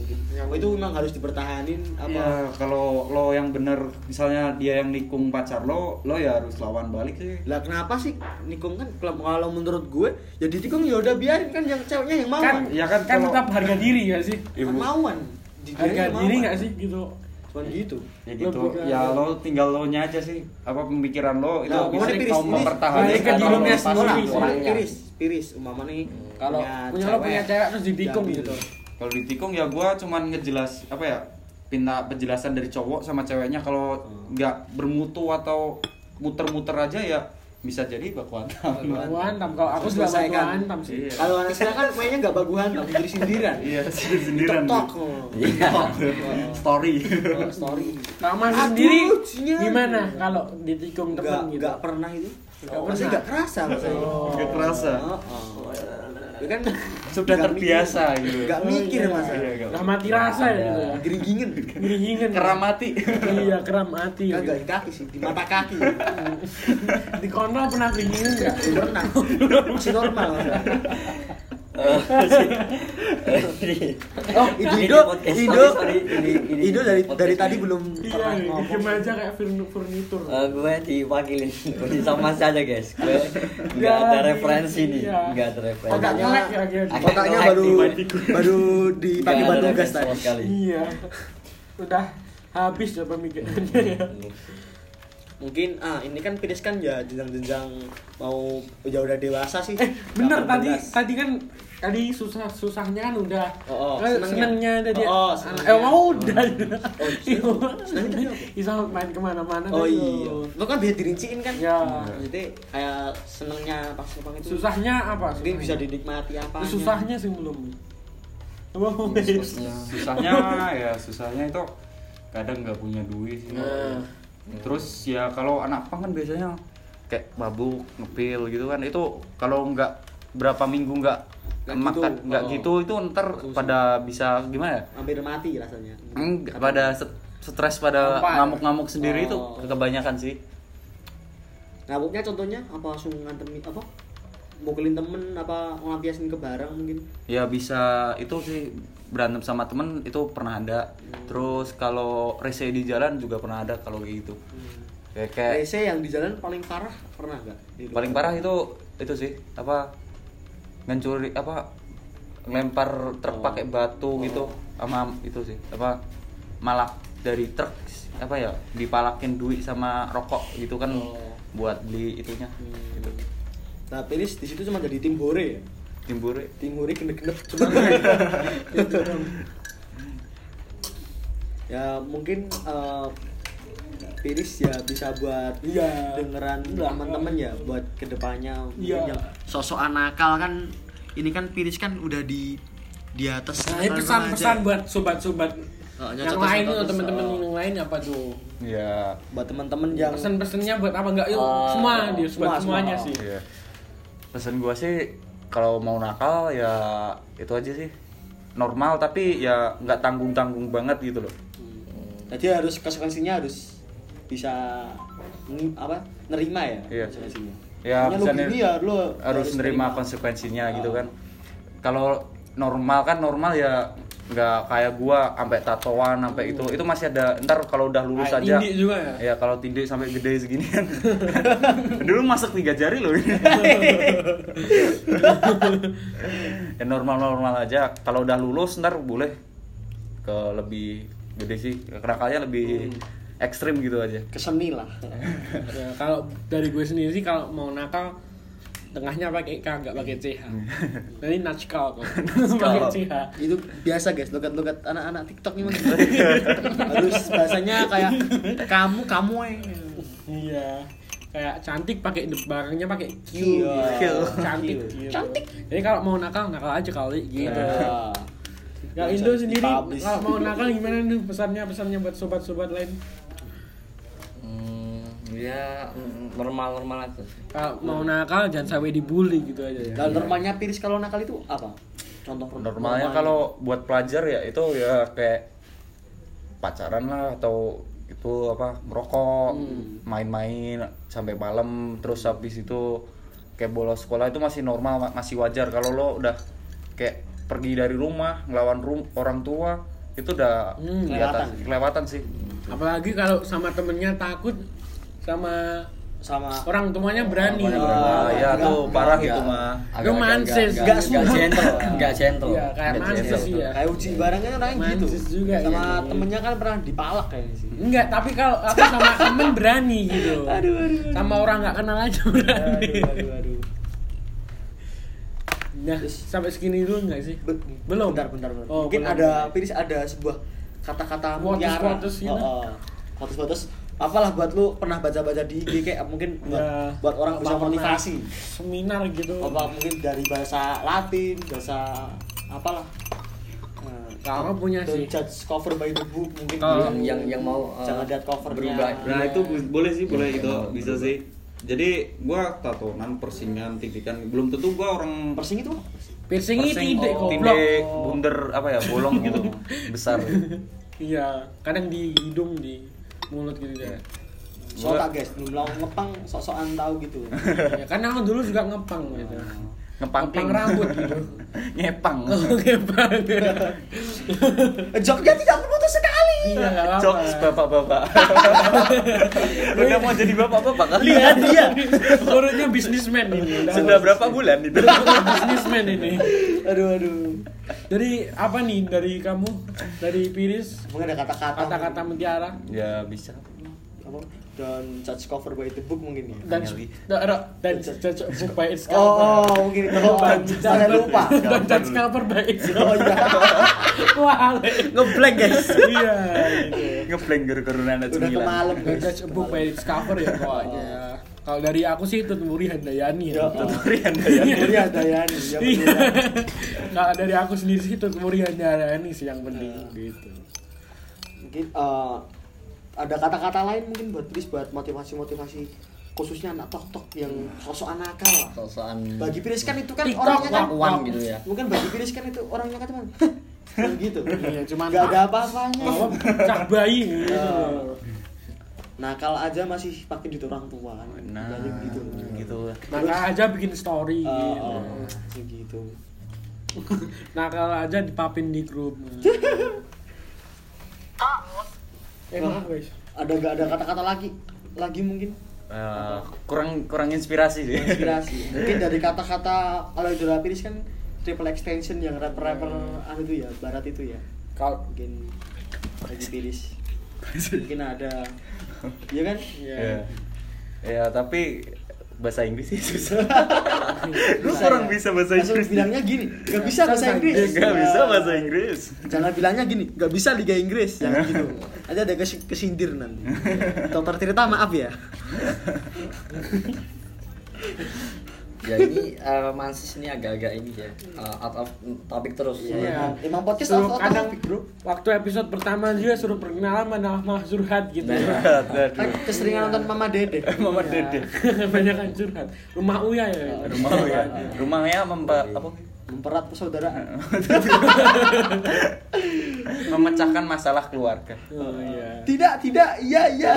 Speaker 2: mungkin yang itu memang harus dipertahanin apa
Speaker 3: Ya kalau lo yang bener misalnya dia yang nikung pacar lo, lo ya harus lawan balik sih.
Speaker 2: lah kenapa sih nikung kan kalau menurut gue ya ditikung ya udah biarin kan yang ceweknya yang mau
Speaker 1: Kan,
Speaker 3: ya kan
Speaker 1: kan
Speaker 3: kalau-
Speaker 1: tetap harga diri ya sih.
Speaker 3: Ibu.
Speaker 2: mauan Di-
Speaker 1: Harga diri nggak sih gitu?
Speaker 2: cuman gitu
Speaker 3: Ya gitu.
Speaker 1: Lebih ke-
Speaker 3: Ya lo tinggal lo nya aja sih. Apa pemikiran lo itu
Speaker 2: Nah,
Speaker 3: bisa
Speaker 2: piris,
Speaker 3: kau
Speaker 2: piris.
Speaker 3: mempertahankan.
Speaker 1: Ke dirinya
Speaker 3: Kalau-
Speaker 1: sendiri.
Speaker 2: Piris piris umpama nih
Speaker 1: Kalau punya lo punya cewek terus ditikung
Speaker 2: Jadi.
Speaker 1: gitu.
Speaker 3: Kalau ditikung ya gua cuman ngejelas apa ya? Pinta penjelasan dari cowok sama ceweknya kalau nggak bermutu atau muter-muter aja ya bisa jadi baku hantam.
Speaker 1: Baku hantam. Kalau aku sudah baku
Speaker 2: Selesaikan.
Speaker 1: hantam sih.
Speaker 3: Iya.
Speaker 2: Kalau anak sekarang kan mainnya nggak bagu hantam, jadi sindiran.
Speaker 3: Iya, sendirian.
Speaker 2: Tok.
Speaker 4: Iya.
Speaker 3: Story.
Speaker 2: Oh, story. Aduh,
Speaker 1: sendiri gimana kalau ditikung temen gitu?
Speaker 2: nggak pernah itu.
Speaker 1: Nggak
Speaker 2: Oh,
Speaker 1: pernah.
Speaker 2: Nggak kerasa.
Speaker 1: Oh.
Speaker 3: Nggak kerasa.
Speaker 2: Oh, oh. Ya kan
Speaker 3: Sudah
Speaker 2: nggak
Speaker 3: terbiasa
Speaker 2: mikir.
Speaker 3: gitu.
Speaker 2: Nggak mikir
Speaker 1: iya.
Speaker 2: mas.
Speaker 3: Iya.
Speaker 1: Udah mati rasa ya gitu ya.
Speaker 2: Geringingin.
Speaker 1: Geringingin.
Speaker 3: Keramati.
Speaker 1: Iya, keram mati.
Speaker 2: Kan nggak di kaki sih, di mata kaki.
Speaker 1: Di kontrol pernah geringingin nggak?
Speaker 2: Pernah. Masih normal. Oh, Ido,
Speaker 4: Ini
Speaker 2: Ido, Ido, dari dari tadi belum pernah
Speaker 1: Iya,
Speaker 2: ngomong.
Speaker 1: diem aja kayak furn- furnitur.
Speaker 4: Eh, gue diwakilin sama saja guys gue nggak
Speaker 1: Ya,
Speaker 4: ada referensi nih
Speaker 1: iya.
Speaker 4: nggak ada referensi
Speaker 1: Otaknya
Speaker 2: Otaknya-
Speaker 1: lag ya kira
Speaker 4: Agak
Speaker 2: Otaknya
Speaker 4: nge-lag
Speaker 2: baru
Speaker 4: nih.
Speaker 2: baru dipakai
Speaker 4: ada
Speaker 2: batu gas
Speaker 4: referensi
Speaker 2: tadi.
Speaker 1: Iya. Udah habis ya pemikirannya ya.
Speaker 2: Mungkin ah ini kan Piris kan ya jenjang-jenjang mau ya udah dewasa sih.
Speaker 1: Eh, bener tadi
Speaker 2: 18.
Speaker 1: tadi kan tadi susah susahnya kan udah.
Speaker 2: Oh, oh,
Speaker 1: Eh,
Speaker 2: senengnya.
Speaker 1: senengnya tadi.
Speaker 2: Oh, oh,
Speaker 1: Ah,
Speaker 2: senengnya.
Speaker 1: Eh mau udah.
Speaker 2: Oh, senengnya tadi apa?
Speaker 1: Bisa main ke mana-mana.
Speaker 2: Oh
Speaker 1: tadi.
Speaker 2: iya. Lo kan bisa dirinciin kan?
Speaker 1: Ya.
Speaker 2: Jadi kayak senengnya pas Jepang itu
Speaker 1: Susahnya apa?
Speaker 2: mungkin bisa dinikmati apa.
Speaker 1: Susahnya sih belum. Apa
Speaker 3: susahnya ya susahnya itu kadang nggak punya duit sih
Speaker 1: Nah.
Speaker 3: Terus ya kalau anak pang kan biasanya kayak mabuk ngepil gitu kan itu kalau nggak berapa minggu nggak
Speaker 2: Nggak
Speaker 3: makan
Speaker 2: gitu.
Speaker 3: nggak
Speaker 2: Oh.
Speaker 3: gitu itu ntar pada bisa gimana ya
Speaker 2: Hampir mati rasanya.
Speaker 3: Enggak, pada stres pada ngamuk-ngamuk sendiri itu
Speaker 2: Oh.
Speaker 3: kebanyakan sih
Speaker 2: Ngabuknya contohnya apa langsung nganterin apa? Mukulin temen apa ngelampiasin ke barang mungkin?
Speaker 3: ya bisa itu sih berantem sama temen itu pernah ada terus kalau rese di jalan juga pernah ada kalau kayak gitu kayak kayak
Speaker 2: PC yang di jalan paling parah pernah nggak?
Speaker 3: Paling parah itu itu sih apa ngancuri apa lempar truk
Speaker 2: Oh.
Speaker 3: pakai batu gitu sama itu sih apa malah dari truk apa ya dipalakin duit sama rokok gitu kan
Speaker 2: Oh.
Speaker 3: buat beli itunya
Speaker 2: Hmm.
Speaker 3: gitu
Speaker 2: Nah, Piris di situ cuma jadi tim hore ya.
Speaker 3: timbur
Speaker 2: Tim hore gendek-gendek cuma. ya mungkin eh, Piris ya bisa buat
Speaker 1: Iya.
Speaker 2: dengeran
Speaker 1: Iya.
Speaker 2: teman-teman ya buat ke depannya
Speaker 1: Iya.
Speaker 2: yang sosok nakal kan ini kan Piris kan udah di di atas
Speaker 1: Nah, ini pesan-pesan buat sobat-sobat
Speaker 2: Oh,
Speaker 1: yang lain tuh teman-teman
Speaker 2: oh.
Speaker 1: yang lain apa tuh?
Speaker 3: ya
Speaker 2: buat teman-teman yang
Speaker 1: Pesan-pesannya buat apa enggak? Yuk,
Speaker 2: Oh,
Speaker 1: semua dia
Speaker 2: semua,
Speaker 1: semuanya
Speaker 2: semua.
Speaker 1: sih.
Speaker 3: iya pesan gua sih kalau mau nakal ya itu aja sih. Normal tapi ya nggak tanggung tanggung banget gitu loh.
Speaker 2: Jadi harus konsekuensinya harus bisa apa nerima ya
Speaker 3: Iya.
Speaker 2: konsekuensinya?
Speaker 3: Ya bisa
Speaker 2: gini
Speaker 3: ner-
Speaker 2: ya lu
Speaker 3: harus nerima konsekuensinya gitu kan. Kalau normal kan normal ya nggak kayak gua sampai tatoan sampai itu. Itu masih ada ntar kalau udah lulus
Speaker 1: Kayak
Speaker 3: aja.
Speaker 1: tindik juga ya?
Speaker 3: ya kalau tindik sampai gede segini kan dulu masuk tiga jari loh. Ya normal normal aja. Kalau udah lulus ntar boleh ke lebih gede sih. Kenakalnya lebih ekstrim gitu aja.
Speaker 2: Keseni lah.
Speaker 1: Ya, kalau dari gue sendiri sih kalau mau nakal tengahnya pakai K nggak pakai CH. Jadi natskal kok. pakai CH.
Speaker 2: itu biasa guys logat-logat anak-anak TikTok ini mah gitu. harus bahasanya kayak kamu kamu eh
Speaker 1: Iya. Kayak cantik pakai barangnya pakai Q.
Speaker 2: Iya.
Speaker 1: Cantik. Cantik. Jadi kalau mau nakal nakal aja kali gitu.
Speaker 2: Ya.
Speaker 1: Indo sendiri kalau mau nakal gimana nih pesannya pesannya buat sobat-sobat lain?
Speaker 4: Hmm, ya mm, normal-normal aja sih.
Speaker 1: Kalau mau nakal jangan sampai dibully gitu aja ya.
Speaker 2: Dan normalnya Piris kalau nakal itu apa? Contoh
Speaker 3: normalnya kalau buat pelajar ya itu ya kayak pacaran lah atau itu apa merokok main-main sampai malam terus habis itu kayak bolos sekolah itu masih normal ma- masih wajar kalau lo udah kayak pergi dari rumah ngelawan rum orang tua itu udah
Speaker 1: Hmm,
Speaker 3: di atas
Speaker 2: kelewatan.
Speaker 3: kelewatan sih
Speaker 1: Apalagi kalau sama temennya takut sama
Speaker 2: sama
Speaker 1: orang tuanya berani.
Speaker 2: Oh,
Speaker 3: berani. Ah, ya
Speaker 2: enggak,
Speaker 3: tuh parah
Speaker 4: Enggak-
Speaker 3: itu mah
Speaker 4: agak-
Speaker 1: mansis.
Speaker 4: agak-
Speaker 2: Enggak
Speaker 4: gentle enggak gentle
Speaker 1: Iya, kayak
Speaker 4: Enggak
Speaker 1: mansis sih ya.
Speaker 2: kayak uji barangnya kan kayak gitu.
Speaker 1: Mansis juga,
Speaker 2: sama
Speaker 1: iya.
Speaker 2: temennya kan pernah dipalak kayaknya sih.
Speaker 1: Enggak, tapi kalau aku sama temen berani gitu.
Speaker 2: Aduh, aduh, aduh.
Speaker 1: Sama orang nggak kenal aja berani.
Speaker 2: Aduh, aduh, aduh.
Speaker 1: Nah, sampai segini dulu nggak sih?
Speaker 2: Be-
Speaker 1: Belum.
Speaker 2: Bentar, bentar, bentar.
Speaker 1: Oh,
Speaker 2: Mungkin
Speaker 1: belum.
Speaker 2: ada Piris ada sebuah kata-kata mutiara.
Speaker 1: quotes gitu.
Speaker 2: Oh, oh. Quotes-quotes. Apalah buat lu pernah baca-baca di IG kayak mungkin buat,
Speaker 1: Ya,
Speaker 2: buat orang bisa motivasi.
Speaker 1: Seminar gitu.
Speaker 2: Apa mungkin dari bahasa Latin, bahasa apalah. Nah,
Speaker 1: Kalau punya
Speaker 2: don't
Speaker 1: sih.
Speaker 2: judge cover by the book mungkin
Speaker 1: Kalau-
Speaker 4: yang yang yang mau uh,
Speaker 2: Jangan lihat covernya.
Speaker 4: berubah
Speaker 3: Nah itu boleh sih, boleh
Speaker 4: Iya,
Speaker 3: itu
Speaker 4: iya.
Speaker 3: bisa sih. Jadi gua tatonan, persingan, tindikan. Belum tentu gua orang
Speaker 2: persing itu
Speaker 1: Piercing
Speaker 3: persing,
Speaker 1: tidak
Speaker 3: oh,
Speaker 1: goblok.
Speaker 3: tindek, bunder apa ya, bolong gitu, besar.
Speaker 1: Iya, kadang di hidung di mulut gitu ya.
Speaker 2: Soalnya guys, belum mau ngepang sok-sokan tahu gitu.
Speaker 1: ya kan aku dulu juga ngepang gitu.
Speaker 3: Ngepang
Speaker 1: Ngepang rambut gitu.
Speaker 3: Ngepang.
Speaker 1: Oh, ngepang.
Speaker 2: Joknya tidak sekali.
Speaker 1: Iya, nggak apa-apa.
Speaker 3: Jokes bapak-bapak. Udah mau jadi bapak-bapak kali
Speaker 1: Lihat dia. Urutnya bisnismen ini. Udah
Speaker 3: Sudah berapa bulan itu?
Speaker 1: bisnismen ini.
Speaker 2: Aduh aduh.
Speaker 1: Dari apa nih dari kamu? Dari Piris
Speaker 2: Mungkin ada kata-kata.
Speaker 1: kata-kata mutiara.
Speaker 3: Ya bisa.
Speaker 2: apa dan judge cover by the book mungkin ya?
Speaker 1: Dan dan dan judge book by its
Speaker 2: oh,
Speaker 1: cover.
Speaker 2: oh mungkin itu. Oh, saya lupa.
Speaker 1: dan judge cover by its
Speaker 2: oh iya.
Speaker 1: Wah
Speaker 2: ngeblank guys.
Speaker 1: Iya.
Speaker 3: Ngeblank gara-gara anak
Speaker 2: udah kemalem
Speaker 1: Dan
Speaker 2: guys.
Speaker 1: judge book by its cover ya pokoknya. Kalau dari aku sih itu Muri Handayani
Speaker 2: Ya, oh.
Speaker 3: Tutorian ya.
Speaker 2: Muri Handayani ya
Speaker 1: Iya. Kalau dari aku sendiri sih itu Muri Handayani sih yang penting gitu.
Speaker 2: mungkin eh, ada kata-kata lain mungkin buat Pris buat motivasi-motivasi khususnya anak tok-tok yang sosok nakal lah.
Speaker 4: sosokan
Speaker 2: Bagi Pris kan itu kan
Speaker 1: TikTok,
Speaker 2: orangnya kan
Speaker 4: uang gitu ya
Speaker 2: mungkin bagi Pris kan itu orangnya kan cuman gitu.
Speaker 1: Iya, cuman
Speaker 2: Gak ada apa-apanya.
Speaker 1: Apa cak bayi gitu.
Speaker 2: Oh. Nakal aja masih pakai duit orang tua.
Speaker 3: Nah,
Speaker 2: Banyak gitu.
Speaker 3: gitu.
Speaker 1: Maka aja bikin story
Speaker 2: Oh,
Speaker 1: gitu.
Speaker 2: oh, gitu.
Speaker 1: Nakal aja dipapin di grup. Emang guys.
Speaker 2: Ada gak ada kata-kata lagi? Lagi mungkin
Speaker 3: Eh, kurang kurang inspirasi sih.
Speaker 2: inspirasi. mungkin dari kata-kata kalau Idola Piris kan triple extension yang rapper-rapper anu itu ya, barat itu ya.
Speaker 1: Kalau
Speaker 2: Mungkin lagi Piris. Mungkin ada Iya kan?
Speaker 1: ya.
Speaker 3: Ya. Ya, tapi bahasa Inggris sih susah.
Speaker 2: Bisa
Speaker 3: kurang
Speaker 2: ya?
Speaker 3: bisa bahasa
Speaker 2: Langsung
Speaker 3: Inggris.
Speaker 2: bilangnya gini, gak bisa bahasa Inggris.
Speaker 3: Gak bisa bahasa Inggris.
Speaker 2: Jangan bilangnya gini, gak bisa Liga Inggris, jangan gitu. Aja ada kes kesindir nanti. Dokter Tirta maaf ya.
Speaker 4: ya ini eh, mansis ini agak-agak ini ya eh, out of topik terus
Speaker 1: Iya.
Speaker 2: Emang podcast
Speaker 1: Suruh
Speaker 2: out of
Speaker 1: kadang
Speaker 2: topic, bro.
Speaker 1: waktu episode pertama juga suruh perkenalan mana Mah Zurhat gitu.
Speaker 2: Kan keseringan nonton Mama Dede.
Speaker 3: Mama Dede.
Speaker 1: Banyak kan curhat. Rumah Uya ya.
Speaker 3: Rumah ya. Rumahnya memba apa?
Speaker 2: Memperat persaudaraan.
Speaker 3: Memecahkan masalah keluarga.
Speaker 1: Oh iya.
Speaker 2: Tidak, tidak, iya, iya.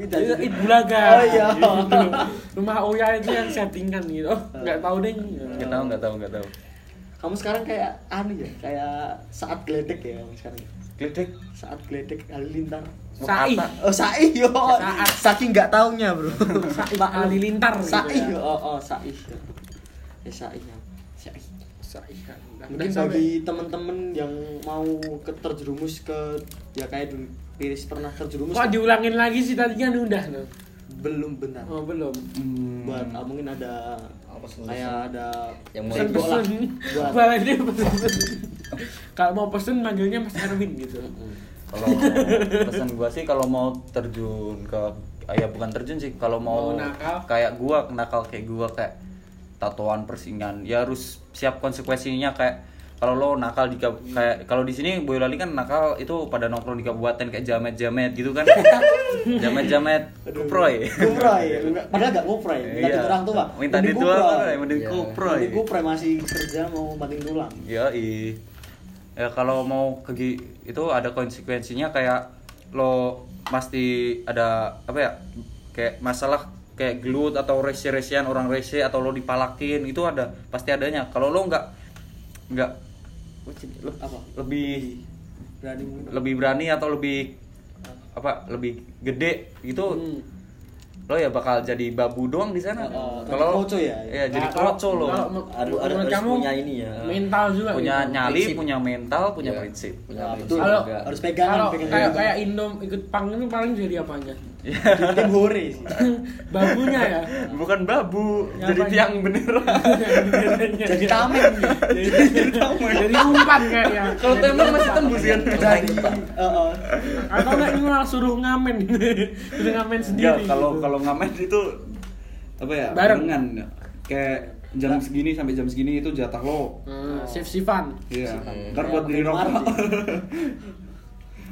Speaker 1: Itu It Bulaga.
Speaker 2: Oh, iya.
Speaker 1: Gitu. Rumah Uya itu yang settingan gitu. Oh, nggak tahu deh.
Speaker 3: Nggak tahu, nggak tahu, nggak tahu.
Speaker 2: Kamu sekarang kayak anu ya, kayak saat geledek ya kamu sekarang.
Speaker 3: Gledek.
Speaker 2: Saat geledek halilintar.
Speaker 1: Sai.
Speaker 2: Oh, sai yo.
Speaker 1: Saat.
Speaker 2: Saking nggak taunya, Bro.
Speaker 1: Sai Halilintar gitu
Speaker 2: Sai,
Speaker 1: ya.
Speaker 2: oh, oh, sai. Ya, sai. Ya. Sai.
Speaker 1: Sai.
Speaker 2: Mungkin bagi temen-temen yang mau ke terjerumus ke ya kayak dulu Piris pernah terjerumus
Speaker 1: Kok diulangin lagi sih tadi kan udah tuh.
Speaker 2: belum benar.
Speaker 1: Oh, belum.
Speaker 2: Buat ah, mungkin ada
Speaker 4: Apa sih?
Speaker 2: kayak ada
Speaker 4: Yang mau
Speaker 2: tembok lah
Speaker 1: Pesen-pesen.
Speaker 2: buat
Speaker 1: pesen-pesen. Kalau mau pesen manggilnya Mas Erwin gitu.
Speaker 3: Kalau pesan gua sih kalau mau terjun ke ah, ya bukan terjun sih kalau mau,
Speaker 1: Mau nakal.
Speaker 3: kayak gua nakal kayak gua kayak tatoan persingan ya harus siap konsekuensinya kayak kalau lo nakal di kayak kalau di sini Boyolali kan nakal itu pada nongkrong di kabupaten kayak jamet-jamet gitu kan jamet-jamet kuproy
Speaker 2: Kuproy, padahal gak kuproy, minta
Speaker 3: Iya.
Speaker 2: orang tua.
Speaker 3: Minta
Speaker 2: Mending
Speaker 3: duit orang tua, mending
Speaker 4: Iya.
Speaker 3: kuproy.
Speaker 2: Mending kuproy masih kerja mau banting tulang.
Speaker 3: Ya, ya kalau mau ke gi- itu ada konsekuensinya kayak lo pasti ada apa ya kayak masalah kayak gelut atau rese-resean orang rese atau lo dipalakin itu ada pasti adanya kalau lo nggak nggak
Speaker 2: Apa?
Speaker 3: lebih
Speaker 2: Berani mungkin.
Speaker 3: lebih berani atau lebih apa lebih gede gitu
Speaker 1: Hmm.
Speaker 3: lo ya bakal jadi babu doang di sana
Speaker 2: Oh, oh,
Speaker 3: kalau
Speaker 2: ya?
Speaker 3: ya jadi
Speaker 1: Nah, kalau-
Speaker 3: kroco lo
Speaker 4: Harus-
Speaker 1: menurut
Speaker 4: harus
Speaker 1: kamu
Speaker 4: punya ini ya.
Speaker 1: mental juga
Speaker 3: punya
Speaker 1: gitu.
Speaker 3: nyali
Speaker 4: Prinsip.
Speaker 3: punya mental punya
Speaker 4: Iya.
Speaker 3: prinsip
Speaker 4: punya
Speaker 2: Ah,
Speaker 4: prinsip.
Speaker 1: Kalau-.
Speaker 2: Harus pegangan,
Speaker 1: Kalau
Speaker 2: pegangan.
Speaker 1: kayak kayak Indom ikut pang itu paling jadi apanya?
Speaker 2: Tim hore sih.
Speaker 1: Babunya ya.
Speaker 3: bukan babu
Speaker 1: Ya,
Speaker 3: jadi tiang beneran
Speaker 2: Jadi tameng.
Speaker 1: jadi jadi umpan kayaknya.
Speaker 3: kalau tembak masih tembus kan
Speaker 2: Jadi heeh.
Speaker 1: Atau enggak ini malah suruh ngamen. suruh ngamen sendiri.
Speaker 5: Enggak, kalau
Speaker 1: gitu.
Speaker 5: kalau ngamen itu apa ya?
Speaker 1: Bareng.
Speaker 5: Barengan. Kayak jam segini sampai jam segini itu jatah lo.
Speaker 1: Hmm, shift shiftan.
Speaker 5: Iya. Ntar buat beli rokok.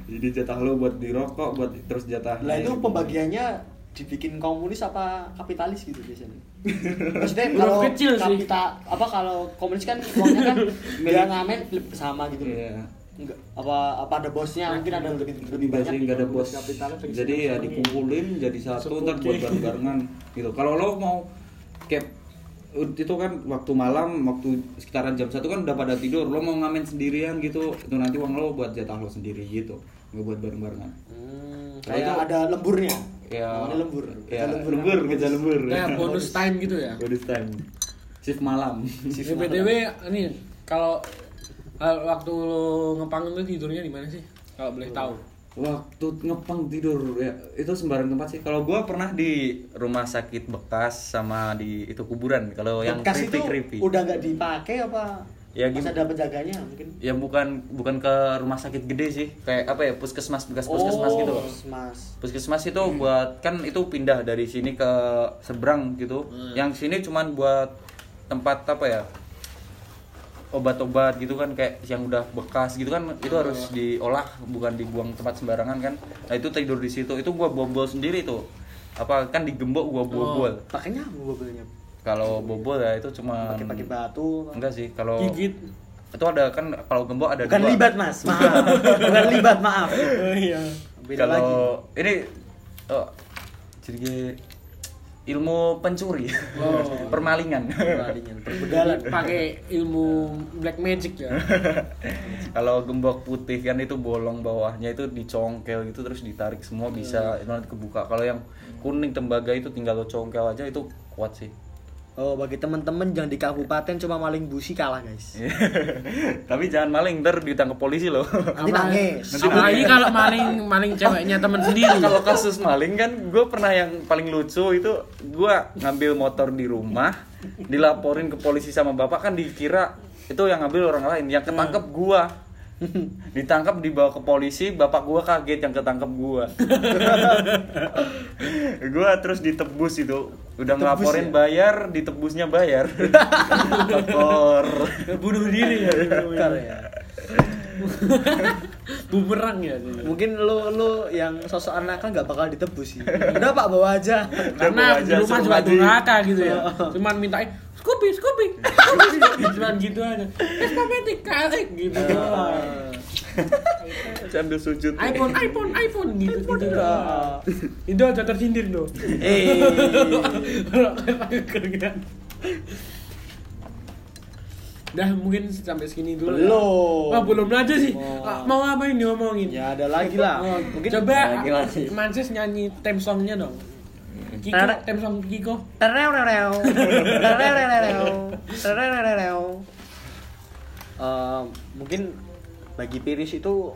Speaker 5: Jadi jatah lo buat beli rokok, buat terus jatah.
Speaker 2: Lah itu pembagiannya dibikin komunis apa kapitalis gitu biasanya. Maksudnya kalau
Speaker 1: kecil sih.
Speaker 2: kapita apa kalau komunis kan uangnya kan dia ngamen sama gitu.
Speaker 5: Iya.
Speaker 2: Enggak apa apa ada bosnya mungkin ada lebih lebih banyak
Speaker 5: Biasanya nggak ada bos. Jadi ya dikumpulin jadi satu ntar buat bareng-barengan gitu. Kalau lo mau kayak itu kan waktu malam waktu sekitaran jam satu kan udah pada tidur lo mau ngamen sendirian gitu itu nanti uang lo buat jatah lo sendiri gitu nggak buat bareng-barengan
Speaker 2: Hmm,
Speaker 5: Kalau
Speaker 2: kayak
Speaker 5: itu-
Speaker 2: ada lemburnya.
Speaker 3: Ya.
Speaker 2: Namanya lembur.
Speaker 5: ya
Speaker 2: Kerja
Speaker 5: lembur kerja lembur
Speaker 1: Kayak bonus time gitu ya.
Speaker 5: bonus time shift malam
Speaker 1: Ya, BTW ini kalau kalau waktu lo ngepang itu tidurnya di mana sih? Kalau boleh tahu.
Speaker 5: waktu ngepang tidur ya itu sembarang tempat sih
Speaker 3: Kalau gua pernah di rumah sakit bekas sama di itu kuburan. Kalau yang
Speaker 2: Bekas itu
Speaker 3: creepy creepy.
Speaker 2: udah nggak dipakai apa?
Speaker 3: Ya,
Speaker 2: Masih
Speaker 3: gim-
Speaker 2: ada penjaganya mungkin.
Speaker 3: Ya bukan bukan ke rumah sakit gede sih. Kayak apa ya? Puskesmas bekas puskesmas gitu loh.
Speaker 2: Mas.
Speaker 3: Puskesmas itu buat kan itu pindah dari sini ke seberang gitu. Yang sini cuman buat tempat apa ya? Obat-obat gitu kan kayak yang udah bekas gitu kan itu harus diolah bukan dibuang tempat sembarangan kan. Nah itu tidur di situ. Itu gua bobol sendiri tuh. Apa kan digembok gua bobol.
Speaker 2: Pakainya apa mobilnya?
Speaker 3: Kalau bobol ya itu cuma
Speaker 2: Pakai batu.
Speaker 3: Enggak sih, kalau
Speaker 1: Gigit.
Speaker 3: itu ada kan kalau gembok ada
Speaker 2: Bukan
Speaker 3: dua.
Speaker 2: libat mas, maaf. Bukan libat maaf.
Speaker 1: Oh iya.
Speaker 2: Beda lagi.
Speaker 3: kalau ini oh, jadi kayak ilmu pencuri
Speaker 1: Oh.
Speaker 3: permalingan
Speaker 2: Permalingan, perbegalan.
Speaker 1: Pakai ilmu black magic ya.
Speaker 3: kalau gembok putih kan itu bolong bawahnya itu dicongkel gitu terus ditarik semua bisa itu nanti kebuka kalau yang kuning tembaga itu tinggal lo congkel aja itu kuat sih
Speaker 2: Oh, bagi teman-teman yang di kabupaten coba maling busi kalah, guys.
Speaker 3: tapi jangan maling ntar ditangkap polisi loh.
Speaker 2: Nanti nangis.
Speaker 1: Apalagi kalau maling maling ceweknya teman sendiri.
Speaker 3: kalau kasus maling kan gue pernah yang paling lucu itu gue ngambil motor di rumah dilaporin ke polisi sama bapak kan dikira itu yang ngambil orang lain. Yang ketangkep gue ditangkap dibawa ke polisi bapak gue kaget yang ketangkep gue gue terus ditebus itu. Udah ngelaporin bayar ditebusnya bayar.
Speaker 1: Bunuh diri ya.
Speaker 2: Bentar ya.
Speaker 1: Bumerang ya.
Speaker 2: Mungkin lo lo yang sosok anak kan nggak bakal ditebus sih. Udah Pak bawa aja.
Speaker 1: Karena
Speaker 3: bawa
Speaker 1: di
Speaker 3: aja,
Speaker 1: rumah juga
Speaker 3: maju.
Speaker 1: durhaka gitu ya. Cuman mintain Scoopy, Scoopy, Cuman gitu aja. Espametik, kalik gitu.
Speaker 3: sambil sujud
Speaker 1: iPhone, iPhone, iPhone gitu gitu.
Speaker 2: Ah.
Speaker 1: Itu aja tersindir loh.
Speaker 2: Eh.
Speaker 1: Kalau pakai kerjaan. Dah mungkin sampai segini dulu. ya.
Speaker 2: Belum.
Speaker 1: Wah, belum aja sih.
Speaker 2: Oh.
Speaker 1: Ah, Mau ngapain diomongin?
Speaker 2: Ya ada lagi lah.
Speaker 1: Oh,
Speaker 2: Mungkin
Speaker 1: coba
Speaker 4: lagi masih.
Speaker 1: Mansis nyanyi theme songnya dong. Kiko, theme song Kiko.
Speaker 2: Tereu, tereu. Tereu, tereu. Tereu, tereu. Eh, mungkin bagi Piris itu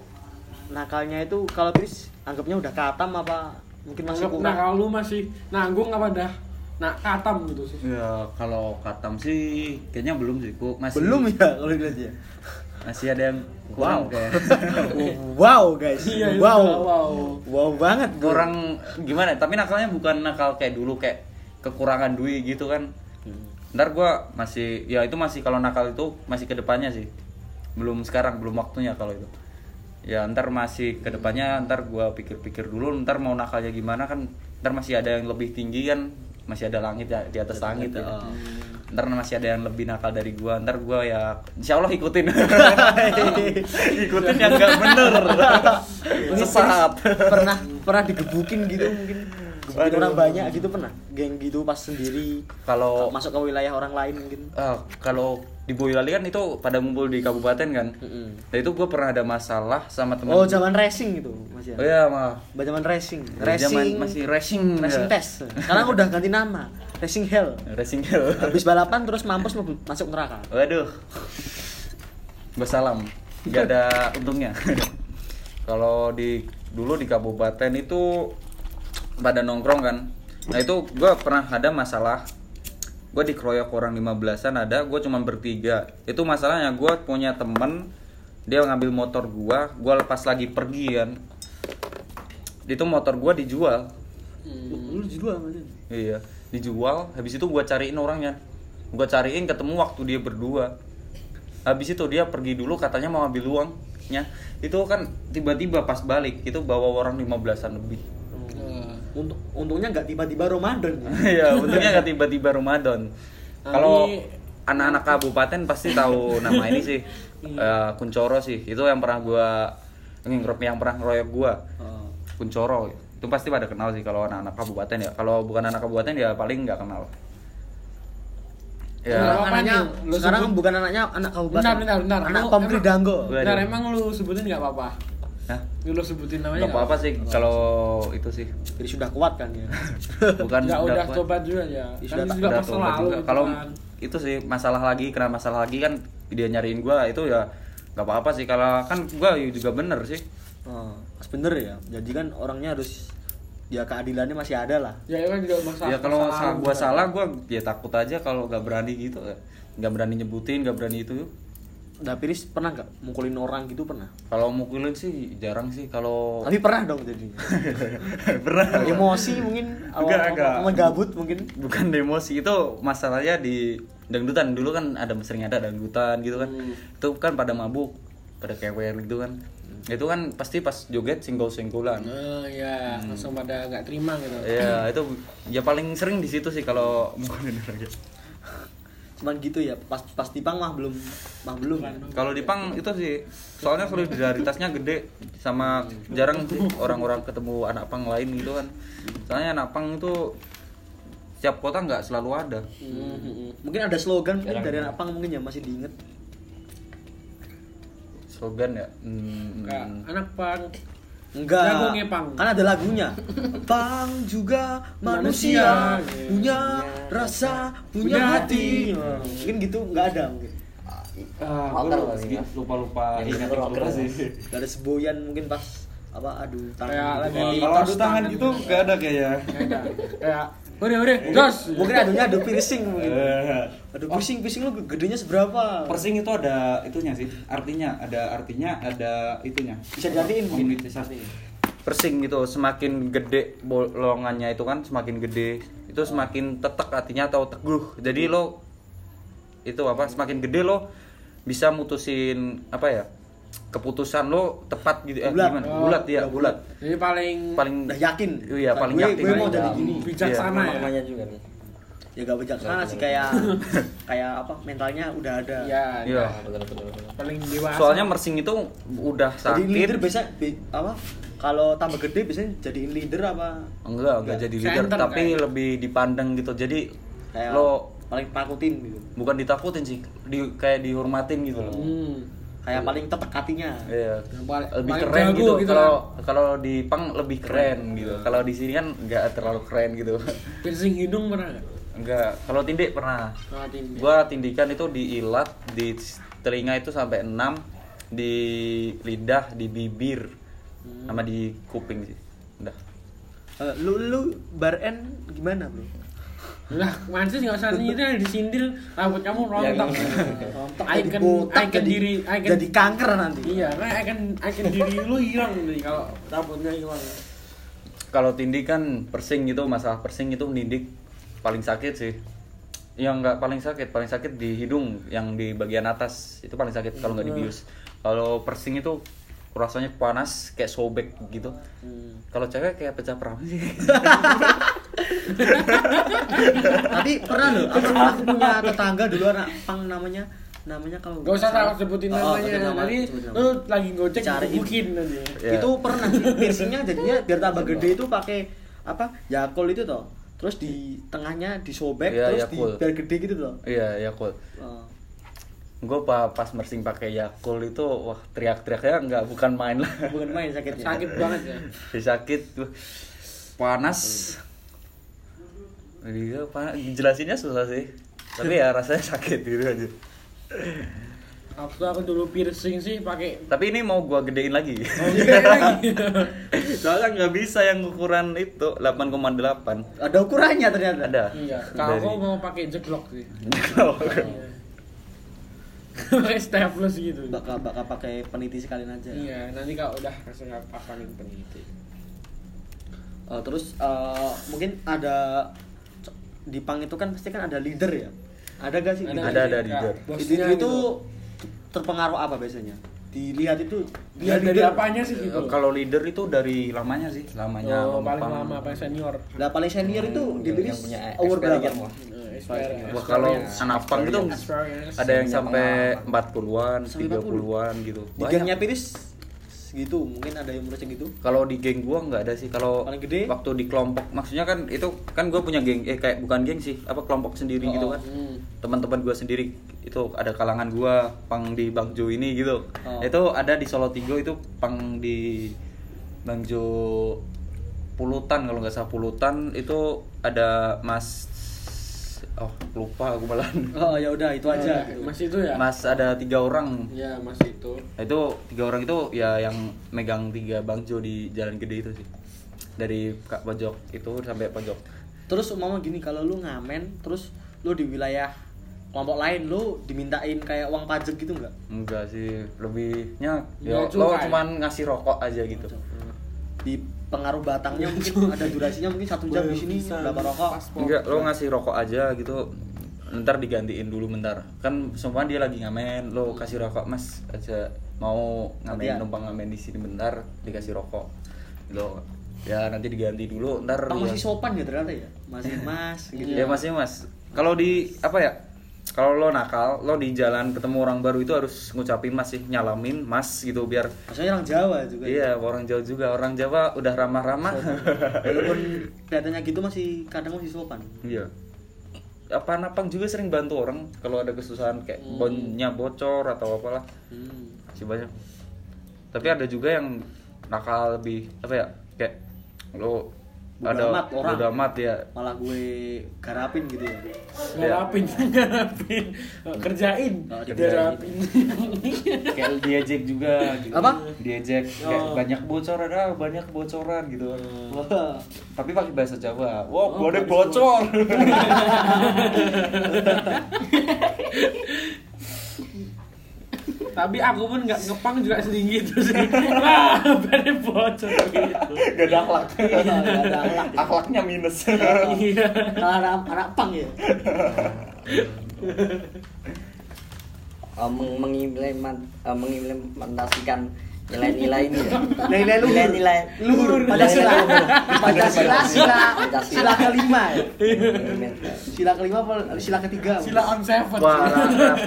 Speaker 2: nakalnya itu kalau Piris anggapnya udah katam apa mungkin masih
Speaker 1: Anggap, nah
Speaker 2: kurang
Speaker 1: kalau lu masih nanggung apa dah? Nah, katam gitu sih.
Speaker 3: Ya kalau katam sih kayaknya belum sih, Ku. Masih
Speaker 2: belum ya kalau dilihat ya
Speaker 3: masih ada yang kurang
Speaker 2: Wow.
Speaker 3: kayak
Speaker 2: wow guys
Speaker 1: Iya,
Speaker 2: wow
Speaker 1: wow.
Speaker 2: wow banget
Speaker 3: kurang gimana? Tapi nakalnya bukan nakal kayak dulu kayak kekurangan duit gitu kan. Ntar gua masih ya itu masih kalau nakal itu masih ke depannya sih. Belum sekarang, belum waktunya kalau itu. Ya ntar masih ke depannya ntar gua pikir-pikir dulu ntar mau nakalnya gimana kan ntar masih ada yang lebih tinggi kan masih ada langit ya di atas langit ya.
Speaker 2: oh.
Speaker 3: ntar masih ada yang lebih nakal dari gua ntar gua ya insya Allah ikutin ikutin yang nggak bener sesat
Speaker 2: pernah pernah digebukin gitu mungkin gebukin
Speaker 3: Waduh.
Speaker 2: orang banyak gitu pernah geng gitu pas sendiri
Speaker 3: kalau
Speaker 2: masuk ke wilayah orang lain mungkin
Speaker 3: ah, kalau di Boyolali kan itu pada ngumpul di kabupaten kan
Speaker 2: Mm-mm.
Speaker 3: nah itu gua pernah ada masalah sama teman
Speaker 2: oh zaman racing gitu masih
Speaker 3: oh iya mah
Speaker 2: zaman racing
Speaker 3: Zaman
Speaker 2: racing
Speaker 3: masih racing
Speaker 2: racing
Speaker 3: ya.
Speaker 2: test sekarang udah ganti nama racing hell
Speaker 3: racing hell
Speaker 2: habis balapan terus mampus masuk neraka
Speaker 3: Waduh. Bersalam. Gak ada untungnya. Kalau di dulu di kabupaten itu pada nongkrong kan. Nah itu gue pernah ada masalah. Gue dikeroyok orang 15-an ada, gue cuma bertiga. Itu masalahnya gue punya temen, dia ngambil motor gue, gue lepas lagi pergi kan. Itu motor gue dijual.
Speaker 2: lu juga maksudnya
Speaker 3: Iya, dijual. Habis itu gua cariin orangnya. Gua cariin ketemu waktu dia berdua. Habis itu dia pergi dulu katanya mau ambil uangnya. Itu kan tiba-tiba pas balik itu bawa orang 15-an lebih.
Speaker 2: Untung, untungnya nggak tiba-tiba Ramadan ya.
Speaker 3: Iya, untungnya nggak tiba-tiba Ramadan. Kalau anak-anak kabupaten pasti tahu nama ini sih. Eh, Kuncoro sih. Itu yang pernah gua yang yang pernah ngeroyok gua.
Speaker 2: Oh.
Speaker 3: Kuncoro itu pasti pada kenal sih kalau anak-anak kabupaten ya kalau bukan anak kabupaten ya paling nggak kenal ya
Speaker 2: Sekarang anaknya sekarang
Speaker 1: sebut-
Speaker 2: bukan anaknya anak kabupaten.
Speaker 1: Bentar, bentar, bentar.
Speaker 2: Anak Kridanggo.
Speaker 3: Waduh.
Speaker 1: Bentar, emang lu sebutin nggak apa-apa?
Speaker 3: Hah?
Speaker 1: Lu sebutin namanya
Speaker 3: nggak apa-apa sih kalau itu sih
Speaker 2: Jadi sudah kuat kan ya.
Speaker 3: bukan
Speaker 1: Nggak udah
Speaker 3: kuat.
Speaker 1: coba juga ya.
Speaker 2: Ya,
Speaker 1: Kan
Speaker 2: sudah-
Speaker 1: itu juga
Speaker 3: Udah
Speaker 1: masa
Speaker 3: tobat
Speaker 1: lalu
Speaker 3: juga.
Speaker 1: gitu
Speaker 3: kalau
Speaker 1: kan.
Speaker 3: itu sih masalah lagi kena masalah lagi kan dia nyariin gua itu ya nggak apa-apa sih kalau kan gua juga bener sih
Speaker 2: Oh, Mas bener ya. Jadi kan orangnya harus ya keadilannya masih ada lah.
Speaker 1: ya kan juga masalah
Speaker 3: ya kalau
Speaker 1: masalah
Speaker 3: sa- gua salah gua ya takut aja kalau nggak berani gitu nggak berani nyebutin nggak berani itu
Speaker 2: Udah Piris pernah nggak mukulin orang gitu pernah?
Speaker 3: kalau mukulin sih jarang sih kalau
Speaker 2: Tapi pernah dong jadinya.
Speaker 3: pernah
Speaker 2: Emosi mungkin
Speaker 3: Enggak,
Speaker 2: awal-
Speaker 3: enggak.
Speaker 2: awal gabut mungkin.
Speaker 3: bukan emosi itu masalahnya di dangdutan dulu kan ada sering ada dangdutan gitu kan itu kan pada mabuk pada kewer gitu kan itu kan pasti pas joget singgol singgolan
Speaker 1: Oh ya, langsung pada nggak terima gitu.
Speaker 3: ya itu ya paling sering di situ sih kalau mukulin orang gitu.
Speaker 2: Cuman gitu ya. Pas pas tipang mah belum mah belum.
Speaker 3: kalau di pang itu sih soalnya solidaritasnya gede sama jarang sih orang-orang ketemu anak pang lain gitu kan soalnya anak pang itu setiap kota nggak selalu ada
Speaker 2: Mhm. Mungkin ada slogan mungkin dari anak pang mungkin ya masih diinget.
Speaker 3: slogan ya Hmm,
Speaker 1: Kayak anak pang.
Speaker 2: Enggak.
Speaker 1: Lagu ngepang.
Speaker 2: Kan ada lagunya. Pang juga
Speaker 1: Manusia.
Speaker 2: manusia, punya rasa, punya
Speaker 1: Punya
Speaker 2: hati.
Speaker 1: hati.
Speaker 2: Mungkin gitu nggak ada mungkin.
Speaker 3: ah, gua
Speaker 4: kali ya.
Speaker 3: lupa lupa
Speaker 4: Yang
Speaker 3: ingat
Speaker 4: rocker
Speaker 3: lupa sih
Speaker 2: Gak ada sebuyan mungkin pas apa aduh tangan.
Speaker 1: Kayak
Speaker 2: gitu.
Speaker 1: lagi
Speaker 3: kalau adu tangan gitu nggak ada kayaknya
Speaker 1: Kayak kayak udah udah jos.
Speaker 2: Mungkin adunya adu piercing mungkin.
Speaker 3: Eh,
Speaker 2: Aduh piercing piercing lu gedenya seberapa?
Speaker 5: Persing itu ada itunya sih, artinya ada artinya ada itunya.
Speaker 2: Bisa jadiin mungkin.
Speaker 5: Komunitasasi.
Speaker 3: persing gitu semakin gede bolongannya itu kan semakin gede itu semakin tetek artinya atau teguh jadi lo itu apa semakin gede lo bisa mutusin apa ya keputusan lo tepat gitu eh,
Speaker 2: Bulat.
Speaker 3: gimana
Speaker 1: Oh,
Speaker 3: bulat ya bulat
Speaker 1: Jadi paling
Speaker 3: paling
Speaker 2: Udah yakin.
Speaker 3: iya paling
Speaker 2: gue,
Speaker 3: yakin
Speaker 2: Gue mau
Speaker 3: Iya.
Speaker 2: jadi gini.
Speaker 1: bijaksana ya.
Speaker 4: namanya juga nih
Speaker 2: Ya gak bijaksana sih kayak kayak apa mentalnya udah ada.
Speaker 1: Iya.
Speaker 3: Iya.
Speaker 4: betul betul betul
Speaker 1: Paling dewasa.
Speaker 3: soalnya mersing itu udah
Speaker 2: Jadi leader
Speaker 3: sakit
Speaker 2: biasa be- apa? Kalau tambah gede biasanya jadiin leader apa?
Speaker 3: enggak enggak jadi leader
Speaker 1: Center
Speaker 3: tapi
Speaker 1: kayak.
Speaker 3: lebih dipandang gitu jadi
Speaker 2: Kayak
Speaker 3: lo
Speaker 2: paling takutin gitu.
Speaker 3: bukan ditakutin sih di kayak dihormatin gitu loh
Speaker 1: Hmm.
Speaker 2: Kayak paling tetek hatinya.
Speaker 3: Iya. Lebih
Speaker 1: paling
Speaker 3: keren
Speaker 1: jago
Speaker 3: gitu.
Speaker 1: gitu
Speaker 3: Kalau kalau di pang lebih keren gitu. Kalau di sini kan nggak terlalu keren gitu.
Speaker 1: Piercing hidung pernah nggak?
Speaker 3: Enggak. Kalau tindik pernah.
Speaker 1: Oh, tindik.
Speaker 3: Gua tindikan itu di ilat, di telinga itu sampai 6, di lidah, di bibir, sama di kuping sih. Udah.
Speaker 2: Eh, lu lu bar N gimana, Bro?
Speaker 1: Lah, mancis nggak usah nyindir disindir rambut kamu rontok.
Speaker 2: Rontok
Speaker 1: Icon-
Speaker 2: jadi botak
Speaker 1: icon
Speaker 2: jadi,
Speaker 1: diri- icon-
Speaker 2: jadi kanker nanti.
Speaker 1: Iya, kan icon icon diri lu hilang nih kalau rambutnya hilang.
Speaker 3: Kalau tindik kan persing gitu, masalah persing itu nindik paling sakit sih. Yang nggak paling sakit, paling sakit di hidung, yang di bagian atas itu paling sakit kalau nggak dibius. Kalau persing itu rasanya panas kayak sobek gitu. Kalau cewek kayak pecah perang sih.
Speaker 2: Tapi pernah loh, aku, aku punya tetangga dulu anak pang namanya namanya kalau
Speaker 1: Gak usah
Speaker 2: salah-
Speaker 1: sebutin
Speaker 2: Oh,
Speaker 1: namanya.
Speaker 2: sebutin nama,
Speaker 1: Nanti lu lagi gocek
Speaker 2: Cariin.
Speaker 1: mungkin nanti.
Speaker 3: Iya.
Speaker 2: Itu pernah piercingnya jadinya biar tambah gede itu pakai apa? Yakul itu toh. Terus di tengahnya disobek
Speaker 3: Iya,
Speaker 2: terus
Speaker 3: Yakult.
Speaker 2: di biar gede gitu toh.
Speaker 3: Iya, Yakult.
Speaker 2: Oh.
Speaker 3: Gue pas mersing pakai Yakult itu wah teriak-teriaknya nggak bukan main lah.
Speaker 2: Bukan main sakitnya.
Speaker 1: Sakit banget ya.
Speaker 3: Sakit tuh. Panas. Iya. Jelasinnya susah sih. Tapi ya rasanya sakit gitu aja.
Speaker 1: Waktu aku dulu piercing sih pakai
Speaker 3: Tapi ini mau gua gedein lagi.
Speaker 1: Lagi.
Speaker 3: Soalnya nggak bisa yang ukuran itu 8,8.
Speaker 2: Ada ukurannya ternyata.
Speaker 3: Ada.
Speaker 1: Iya, kalau
Speaker 3: Dari-
Speaker 1: aku mau pakai jeglok sih. pakai staples gitu.
Speaker 2: Bakal bakal pakai peniti sekalian aja.
Speaker 1: Iya, nanti kalau udah langsung nggak pasangin peniti.
Speaker 2: Eh, terus eh, mungkin ada di pang itu kan pasti kan ada leader ya. Ada gak sih? leader?
Speaker 3: Ada, ada leader.
Speaker 2: Itu,
Speaker 1: Bosnya
Speaker 2: itu
Speaker 1: gitu.
Speaker 2: terpengaruh apa biasanya? Dilihat itu
Speaker 1: Dia dari
Speaker 2: leader.
Speaker 1: apanya sih gitu?
Speaker 3: Kalau leader itu dari lamanya sih, lamanya.
Speaker 1: oh, paling lama paling senior.
Speaker 2: Lah paling senior itu di
Speaker 4: yang punya
Speaker 2: umur berapa?
Speaker 1: Nah.
Speaker 3: Wah kalau anak pang itu
Speaker 1: Experience.
Speaker 3: ada yang sampai 40-an,
Speaker 2: Sampai
Speaker 3: 30-an gitu.
Speaker 2: Di gengnya Piris gitu, mungkin ada yang umurnya gitu.
Speaker 3: Kalau di geng gua nggak ada sih. Kalau
Speaker 2: Paling gede?
Speaker 3: waktu di kelompok, maksudnya kan itu kan gua punya geng, eh kayak bukan geng sih, apa kelompok sendiri
Speaker 2: Oh,
Speaker 3: gitu kan.
Speaker 1: hmm.
Speaker 3: Teman-teman gua sendiri itu ada kalangan gua pang di Bangjo ini gitu.
Speaker 2: Oh.
Speaker 3: Itu ada di Solo Tigo itu pang di Bangjo Pulutan kalau nggak salah Pulutan itu ada Mas oh lupa aku malah
Speaker 2: Oh ya udah itu aja.
Speaker 1: Oh, Mas itu ya?
Speaker 3: mas ada tiga orang
Speaker 1: Ya, Mas itu.
Speaker 3: Nah, itu tiga orang itu ya yang megang tiga bangjo di jalan gede itu sih dari kak pojok itu sampai pojok
Speaker 2: Terus mama gini kalau lu ngamen terus lu di wilayah kelompok lain lu dimintain kayak uang pajak gitu nggak?
Speaker 3: enggak sih lebihnya
Speaker 1: Ya,
Speaker 3: ya lo cuman ngasih rokok aja gitu
Speaker 2: Di pengaruh batangnya mungkin ada durasinya mungkin satu jam di sini berapa rokok?
Speaker 3: enggak lo ngasih rokok aja gitu ntar digantiin dulu bentar kan semua dia lagi ngamen lo kasih rokok mas aja mau ngamen
Speaker 2: Gantian.
Speaker 3: numpang ngamen di sini bentar dikasih rokok gitu ya nanti diganti dulu ntar ya-
Speaker 2: masih sopan ya ternyata ya? Masih mas gitu.
Speaker 3: Ya masih mas. Kalau di apa ya? Kalau lo nakal, lo di jalan ketemu orang baru itu harus ngucapin mas sih, nyalamin mas gitu biar
Speaker 2: Maksudnya orang Jawa juga. ya?
Speaker 3: Iya, orang Jawa juga. Orang Jawa udah ramah-ramah.
Speaker 2: Walaupun kelihatannya gitu masih kadang masih sopan.
Speaker 3: iya. Apa napang juga sering bantu orang kalau ada kesusahan kayak bonnya bocor atau apalah.
Speaker 2: Hmm.
Speaker 3: Masih banyak. Tapi ada juga yang nakal lebih apa ya? Kayak lo Ada
Speaker 2: amat orang.
Speaker 3: bodo amat ya.
Speaker 2: Malah gue garapin gitu ya.
Speaker 1: Ngarapin, ngarapin. Kerjain.
Speaker 2: Oh,
Speaker 1: Garapin.
Speaker 3: kayak diejek juga gitu.
Speaker 2: Apa?
Speaker 3: diejek kayak
Speaker 1: Oh.
Speaker 3: banyak bocoran ah banyak bocoran gitu
Speaker 2: Wah.
Speaker 3: tapi pakai bahasa Jawa wah boleh bocor
Speaker 1: Tapi aku pun nggak ngepang juga sering gitu sih. Wah, pada bocor gitu.
Speaker 3: gak ada akhlak
Speaker 2: Nggak ada akhlak.
Speaker 3: akhlaknya minus
Speaker 1: Iya.
Speaker 2: Kalau anak, anak pang ya.
Speaker 4: meng- mengimplement, mengimplementasikan nilai-nilai ini ya.
Speaker 2: Nilai-nilai luhur.
Speaker 4: Nilai-nilai
Speaker 2: Luhur Pancasila. Pancasila sila
Speaker 4: Pancasila.
Speaker 2: sila kelima ya. Sila kelima apa sila ketiga?
Speaker 1: Sila on seven.
Speaker 3: wah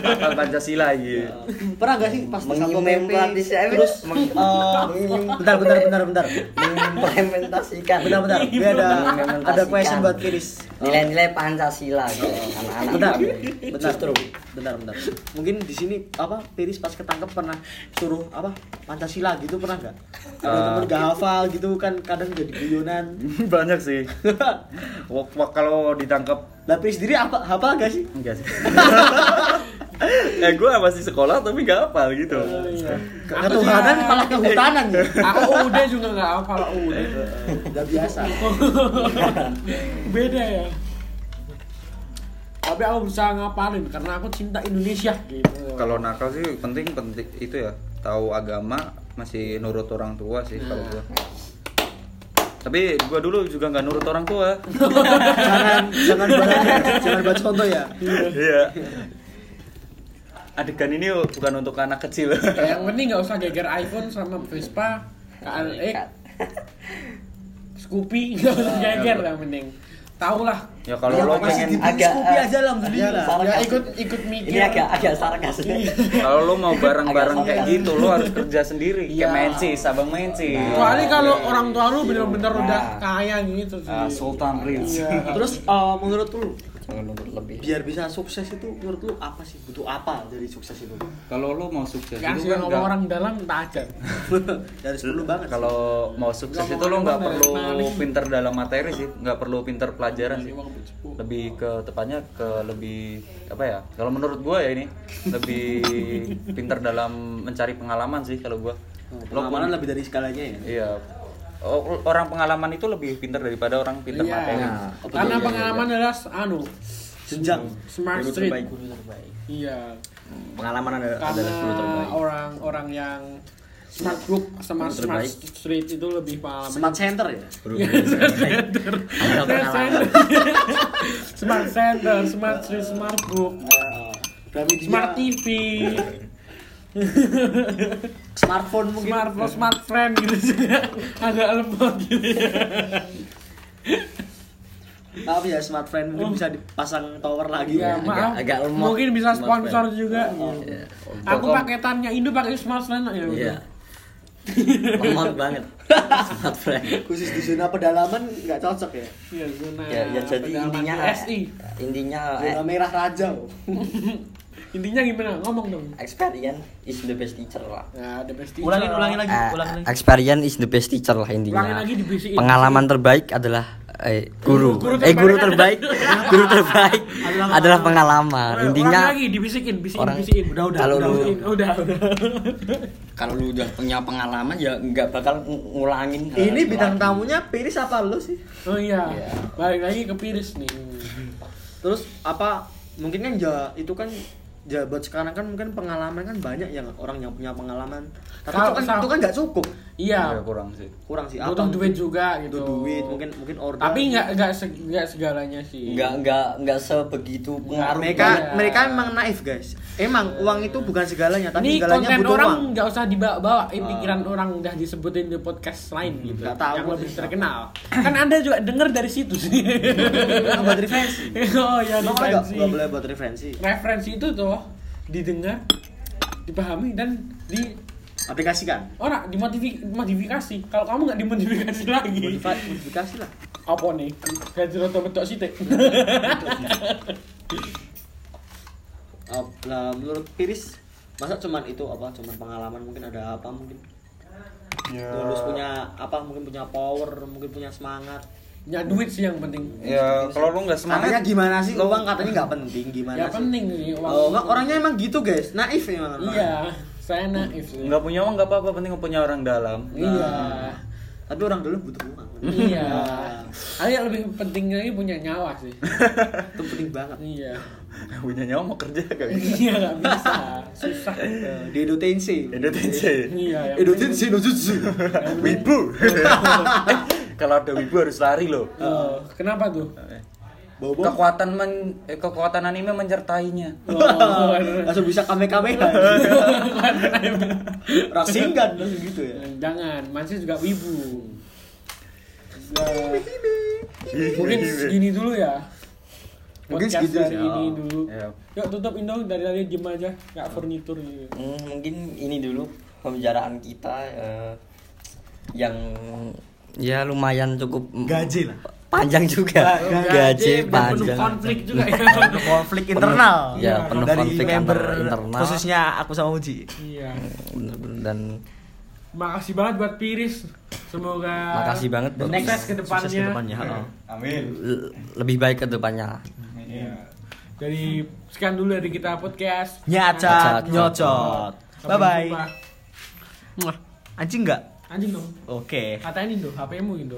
Speaker 3: akal Pancasila iya
Speaker 2: Pernah gak sih pas
Speaker 4: Mengimplementasikan
Speaker 2: terus eh, bentar bentar bentar bentar.
Speaker 4: mengimplementasikan
Speaker 2: Bentar bentar. Gue ada ada question buat Kiris.
Speaker 4: nilai-nilai Pancasila gitu anak-anak
Speaker 2: Bentar.
Speaker 4: kami.
Speaker 2: Bentar.
Speaker 4: justru
Speaker 2: Bentar bentar. Mungkin di sini apa Piris pas ketangkep pernah suruh apa Pancasila gitu pernah nggak? Temen-temen gak hafal gitu kan kadang jadi guyonan.
Speaker 3: banyak sih kalau ditangkap
Speaker 2: Lah Piris sendiri apa hafal gak sih?
Speaker 3: enggak sih eh gue masih sekolah tapi gak hafal gitu
Speaker 2: Ketuhanan malah kehutanan ya.
Speaker 1: Aku UUD juga nggak hafal UUD.
Speaker 2: Udah biasa.
Speaker 1: Beda ya. Tapi aku berusaha ngapalin karena aku cinta Indonesia gitu.
Speaker 3: kalau nakal sih penting penting itu ya tahu agama masih nurut orang tua sih kalau gua. Tapi gua dulu juga nggak nurut orang tua.
Speaker 2: Jangan jangan buat jangan buat contoh ya.
Speaker 3: iya. Adegan ini bukan untuk anak kecil.
Speaker 1: Yang penting nggak usah geger iPhone sama Vespa, KLX, Scoopy nggak usah geger yang penting. Tahu lah.
Speaker 3: ya kalau
Speaker 4: Ya,
Speaker 3: lo pengen
Speaker 4: Agak,
Speaker 2: Scoopy
Speaker 4: eh,
Speaker 2: aja alhamdulillah.
Speaker 4: sarkas.
Speaker 1: Ya ikut ikut mikir.
Speaker 4: ini agak agak sarkas
Speaker 3: kalau lo mau bareng-bareng
Speaker 4: Agak
Speaker 3: kayak gitu lo harus kerja sendiri
Speaker 1: Iya.
Speaker 3: kayak mencis abang mencis
Speaker 1: Kecuali kalau orang tua lu bener-bener
Speaker 4: Nah.
Speaker 1: udah kaya gitu sih.
Speaker 3: Ah, Sultan Prince
Speaker 1: Iya.
Speaker 2: Terus eh, menurut lu
Speaker 4: jangan nurut lebih
Speaker 2: biar bisa sukses itu menurut lu apa sih? Butuh apa dari sukses itu?
Speaker 5: Kalau lo mau sukses itu
Speaker 1: Kasih
Speaker 5: kan nggak-
Speaker 1: orang dalam tak ajar.
Speaker 2: dari 10 banget. sih.
Speaker 3: kalau mau sukses itu lo nggak perlu pinter dalam materi sih nggak perlu pinter pelajaran sih lebih ke tepatnya ke lebih apa ya kalau menurut gua ya ini lebih pinter dalam mencari pengalaman sih kalau gua
Speaker 2: Oh,
Speaker 3: pun-
Speaker 2: lebih dari skalanya ya.
Speaker 3: iya orang pengalaman itu lebih pinter daripada orang pinter
Speaker 1: Iya.
Speaker 3: materi
Speaker 4: Nah,
Speaker 1: Karena
Speaker 4: iya,
Speaker 1: pengalaman adalah anu
Speaker 2: Jenjang.
Speaker 1: Smart
Speaker 2: Guru
Speaker 1: Street.
Speaker 2: terbaik, guru terbaik.
Speaker 1: Iya.
Speaker 4: pengalaman ada
Speaker 1: Karena
Speaker 4: adalah guru terbaik
Speaker 1: orang-orang yang smart book sama
Speaker 4: Guru
Speaker 1: smart
Speaker 4: terbaik.
Speaker 1: street itu lebih pengalaman.
Speaker 2: Smart center ya.
Speaker 4: guru terbaik ada pengalaman
Speaker 1: smart center, smart street, smart book,
Speaker 2: Gramedia.
Speaker 1: smart TV,
Speaker 2: smartphone mungkin.
Speaker 1: smart smart friend gitu sih. Agak lemot gitu ya.
Speaker 2: Maaf ya smart friend mungkin bisa dipasang tower lagi
Speaker 1: Ya,
Speaker 2: ya.
Speaker 1: maaf.
Speaker 4: agak lemot.
Speaker 1: Mungkin bisa sponsor juga.
Speaker 4: Iya.
Speaker 1: Aku paketannya Indo pakai smart friend ya. udah.
Speaker 4: iya lemot banget smart friend
Speaker 2: Khusus di zona pedalaman nggak cocok ya.
Speaker 1: Iya, zona
Speaker 4: ya, ya jadi intinya
Speaker 1: SI.
Speaker 4: intinya
Speaker 2: Zona merah raja.
Speaker 1: Intinya gimana? Ngomong dong.
Speaker 4: experience is the best teacher lah
Speaker 1: Ya, the best teacher.
Speaker 2: Ulangin ulangin lagi,
Speaker 4: Eh,
Speaker 2: ulangin lagi.
Speaker 4: experience is the best teacher lah
Speaker 1: Ulangin
Speaker 4: intinya
Speaker 1: lagi dibisikin.
Speaker 4: pengalaman terbaik adalah eh, guru.
Speaker 1: Guru
Speaker 4: eh guru
Speaker 1: terbaik.
Speaker 4: guru terbaik adalah pengalaman.
Speaker 1: Orang
Speaker 4: Intinya
Speaker 1: lagi dibisikin, bisikin,
Speaker 4: orang-
Speaker 1: bisikin.
Speaker 2: Udah, udah,
Speaker 4: Kalau
Speaker 2: udah,
Speaker 4: lu-
Speaker 1: udah, udah.
Speaker 4: kalau lu udah punya pengalaman ya nggak bakal ng- ngulangin.
Speaker 2: Ini bidang
Speaker 4: lagi.
Speaker 2: tamunya Piris apa lu sih?
Speaker 1: Oh iya.
Speaker 4: Iya.
Speaker 1: Balik lagi ke Piris nih.
Speaker 2: Terus apa mungkin kan ya itu kan ya buat sekarang kan mungkin pengalaman kan banyak yang orang yang punya pengalaman. Tapi
Speaker 1: Kalau
Speaker 2: itu kan
Speaker 1: sama-
Speaker 2: itu kan nggak cukup.
Speaker 1: Iya.
Speaker 3: Ya, kurang sih.
Speaker 2: Kurang sih
Speaker 1: Butuh duit juga gitu.
Speaker 2: Butuh duit mungkin mungkin order.
Speaker 1: Tapi nggak nggak se- nggak segalanya sih.
Speaker 4: nggak nggak nggak sebegitu pengaruh
Speaker 2: mereka
Speaker 1: Iya.
Speaker 2: mereka emang naif guys. Emang uang itu bukan segalanya, tapi
Speaker 1: Ini
Speaker 2: segalanya
Speaker 1: konten
Speaker 2: butuh
Speaker 1: orang nggak usah dibawa ini pikiran orang udah disebutin di podcast lain gitu.
Speaker 2: Nggak tahu
Speaker 1: yang lebih terkenal. kan Anda juga denger dari situ sih.
Speaker 2: Buat referensi.
Speaker 1: oh ya referensi.
Speaker 2: nggak boleh buat referensi.
Speaker 1: Referensi itu tuh didengar, dipahami dan di
Speaker 2: Aplikasikan.
Speaker 1: orang dimodifikasi. Kalau kamu nggak dimodifikasi lagi,
Speaker 2: Modifa- Modifikasi lah.
Speaker 1: apa nih? Gaji roto betok sih
Speaker 2: Uh, lah menurut Piris masa cuman itu apa cuman pengalaman mungkin ada apa mungkin
Speaker 3: Ya.
Speaker 2: lulus punya apa mungkin punya power mungkin punya semangat
Speaker 1: Ya duit sih yang penting.
Speaker 3: Ya kalau lu nggak
Speaker 2: katanya
Speaker 3: semangat
Speaker 2: gimana sih uang katanya nggak penting gimana
Speaker 1: Ya
Speaker 2: sih
Speaker 1: penting sih uang.
Speaker 2: oh orangnya emang gitu guys naif emang orang.
Speaker 1: Iya, saya naif sih.
Speaker 3: nggak punya uang nggak apa-apa penting punya orang dalam.
Speaker 1: Iya.
Speaker 2: tapi orang dulu butuh uang
Speaker 1: Iya.
Speaker 2: Nah,
Speaker 1: Ada yang lebih penting lagi punya nyawa sih.
Speaker 2: itu penting banget
Speaker 1: Iya.
Speaker 3: punya nyawa mau kerja gak bisa.
Speaker 1: Iya nggak bisa, susah.
Speaker 2: Eh, di Edo Tensei.
Speaker 1: Iya. yang
Speaker 2: Edo
Speaker 1: penting-
Speaker 2: Tensei no Jutsu
Speaker 3: Wibu. Eh, Kalau ada wibu harus lari loh.
Speaker 1: Oh, kenapa tuh?
Speaker 2: Bobo
Speaker 3: Kekuatan men, eh, kekuatan anime mencertainya.
Speaker 1: Oh,
Speaker 2: langsung bisa kame kame Rasengan langsung gitu ya
Speaker 1: Jangan, Mansi juga wibu. Nah, mungkin segini dulu ya.
Speaker 2: Mungkin segitu
Speaker 1: dari
Speaker 2: sih,
Speaker 1: ini dulu.
Speaker 3: Ya.
Speaker 1: Yuk tutup Indo dari tadi diem aja, nggak furnitur gitu.
Speaker 4: Hmm, mungkin ini dulu pembicaraan kita eh, yang ya lumayan cukup
Speaker 2: Gaji lah.
Speaker 4: Panjang juga gaji
Speaker 1: dan penuh
Speaker 4: panjang
Speaker 1: konflik juga ya.
Speaker 2: konflik internal
Speaker 4: ya penuh
Speaker 2: dari
Speaker 4: konflik
Speaker 2: member
Speaker 4: internal
Speaker 2: khususnya aku sama Uji
Speaker 1: Iya.
Speaker 4: Bener-bener. dan
Speaker 1: Makasih banget buat Piris. Semoga
Speaker 4: makasih banget buat
Speaker 1: sukses ke depannya.
Speaker 2: Sukses ke depannya.
Speaker 3: Amin.
Speaker 4: lebih baik ke depannya
Speaker 1: Iya. Jadi sekian dulu dari kita podcast.
Speaker 2: nyacat nyocot bye bye anjing nggak
Speaker 1: Anjing dong.
Speaker 2: oke
Speaker 1: Katain Indo, HP-mu Indo.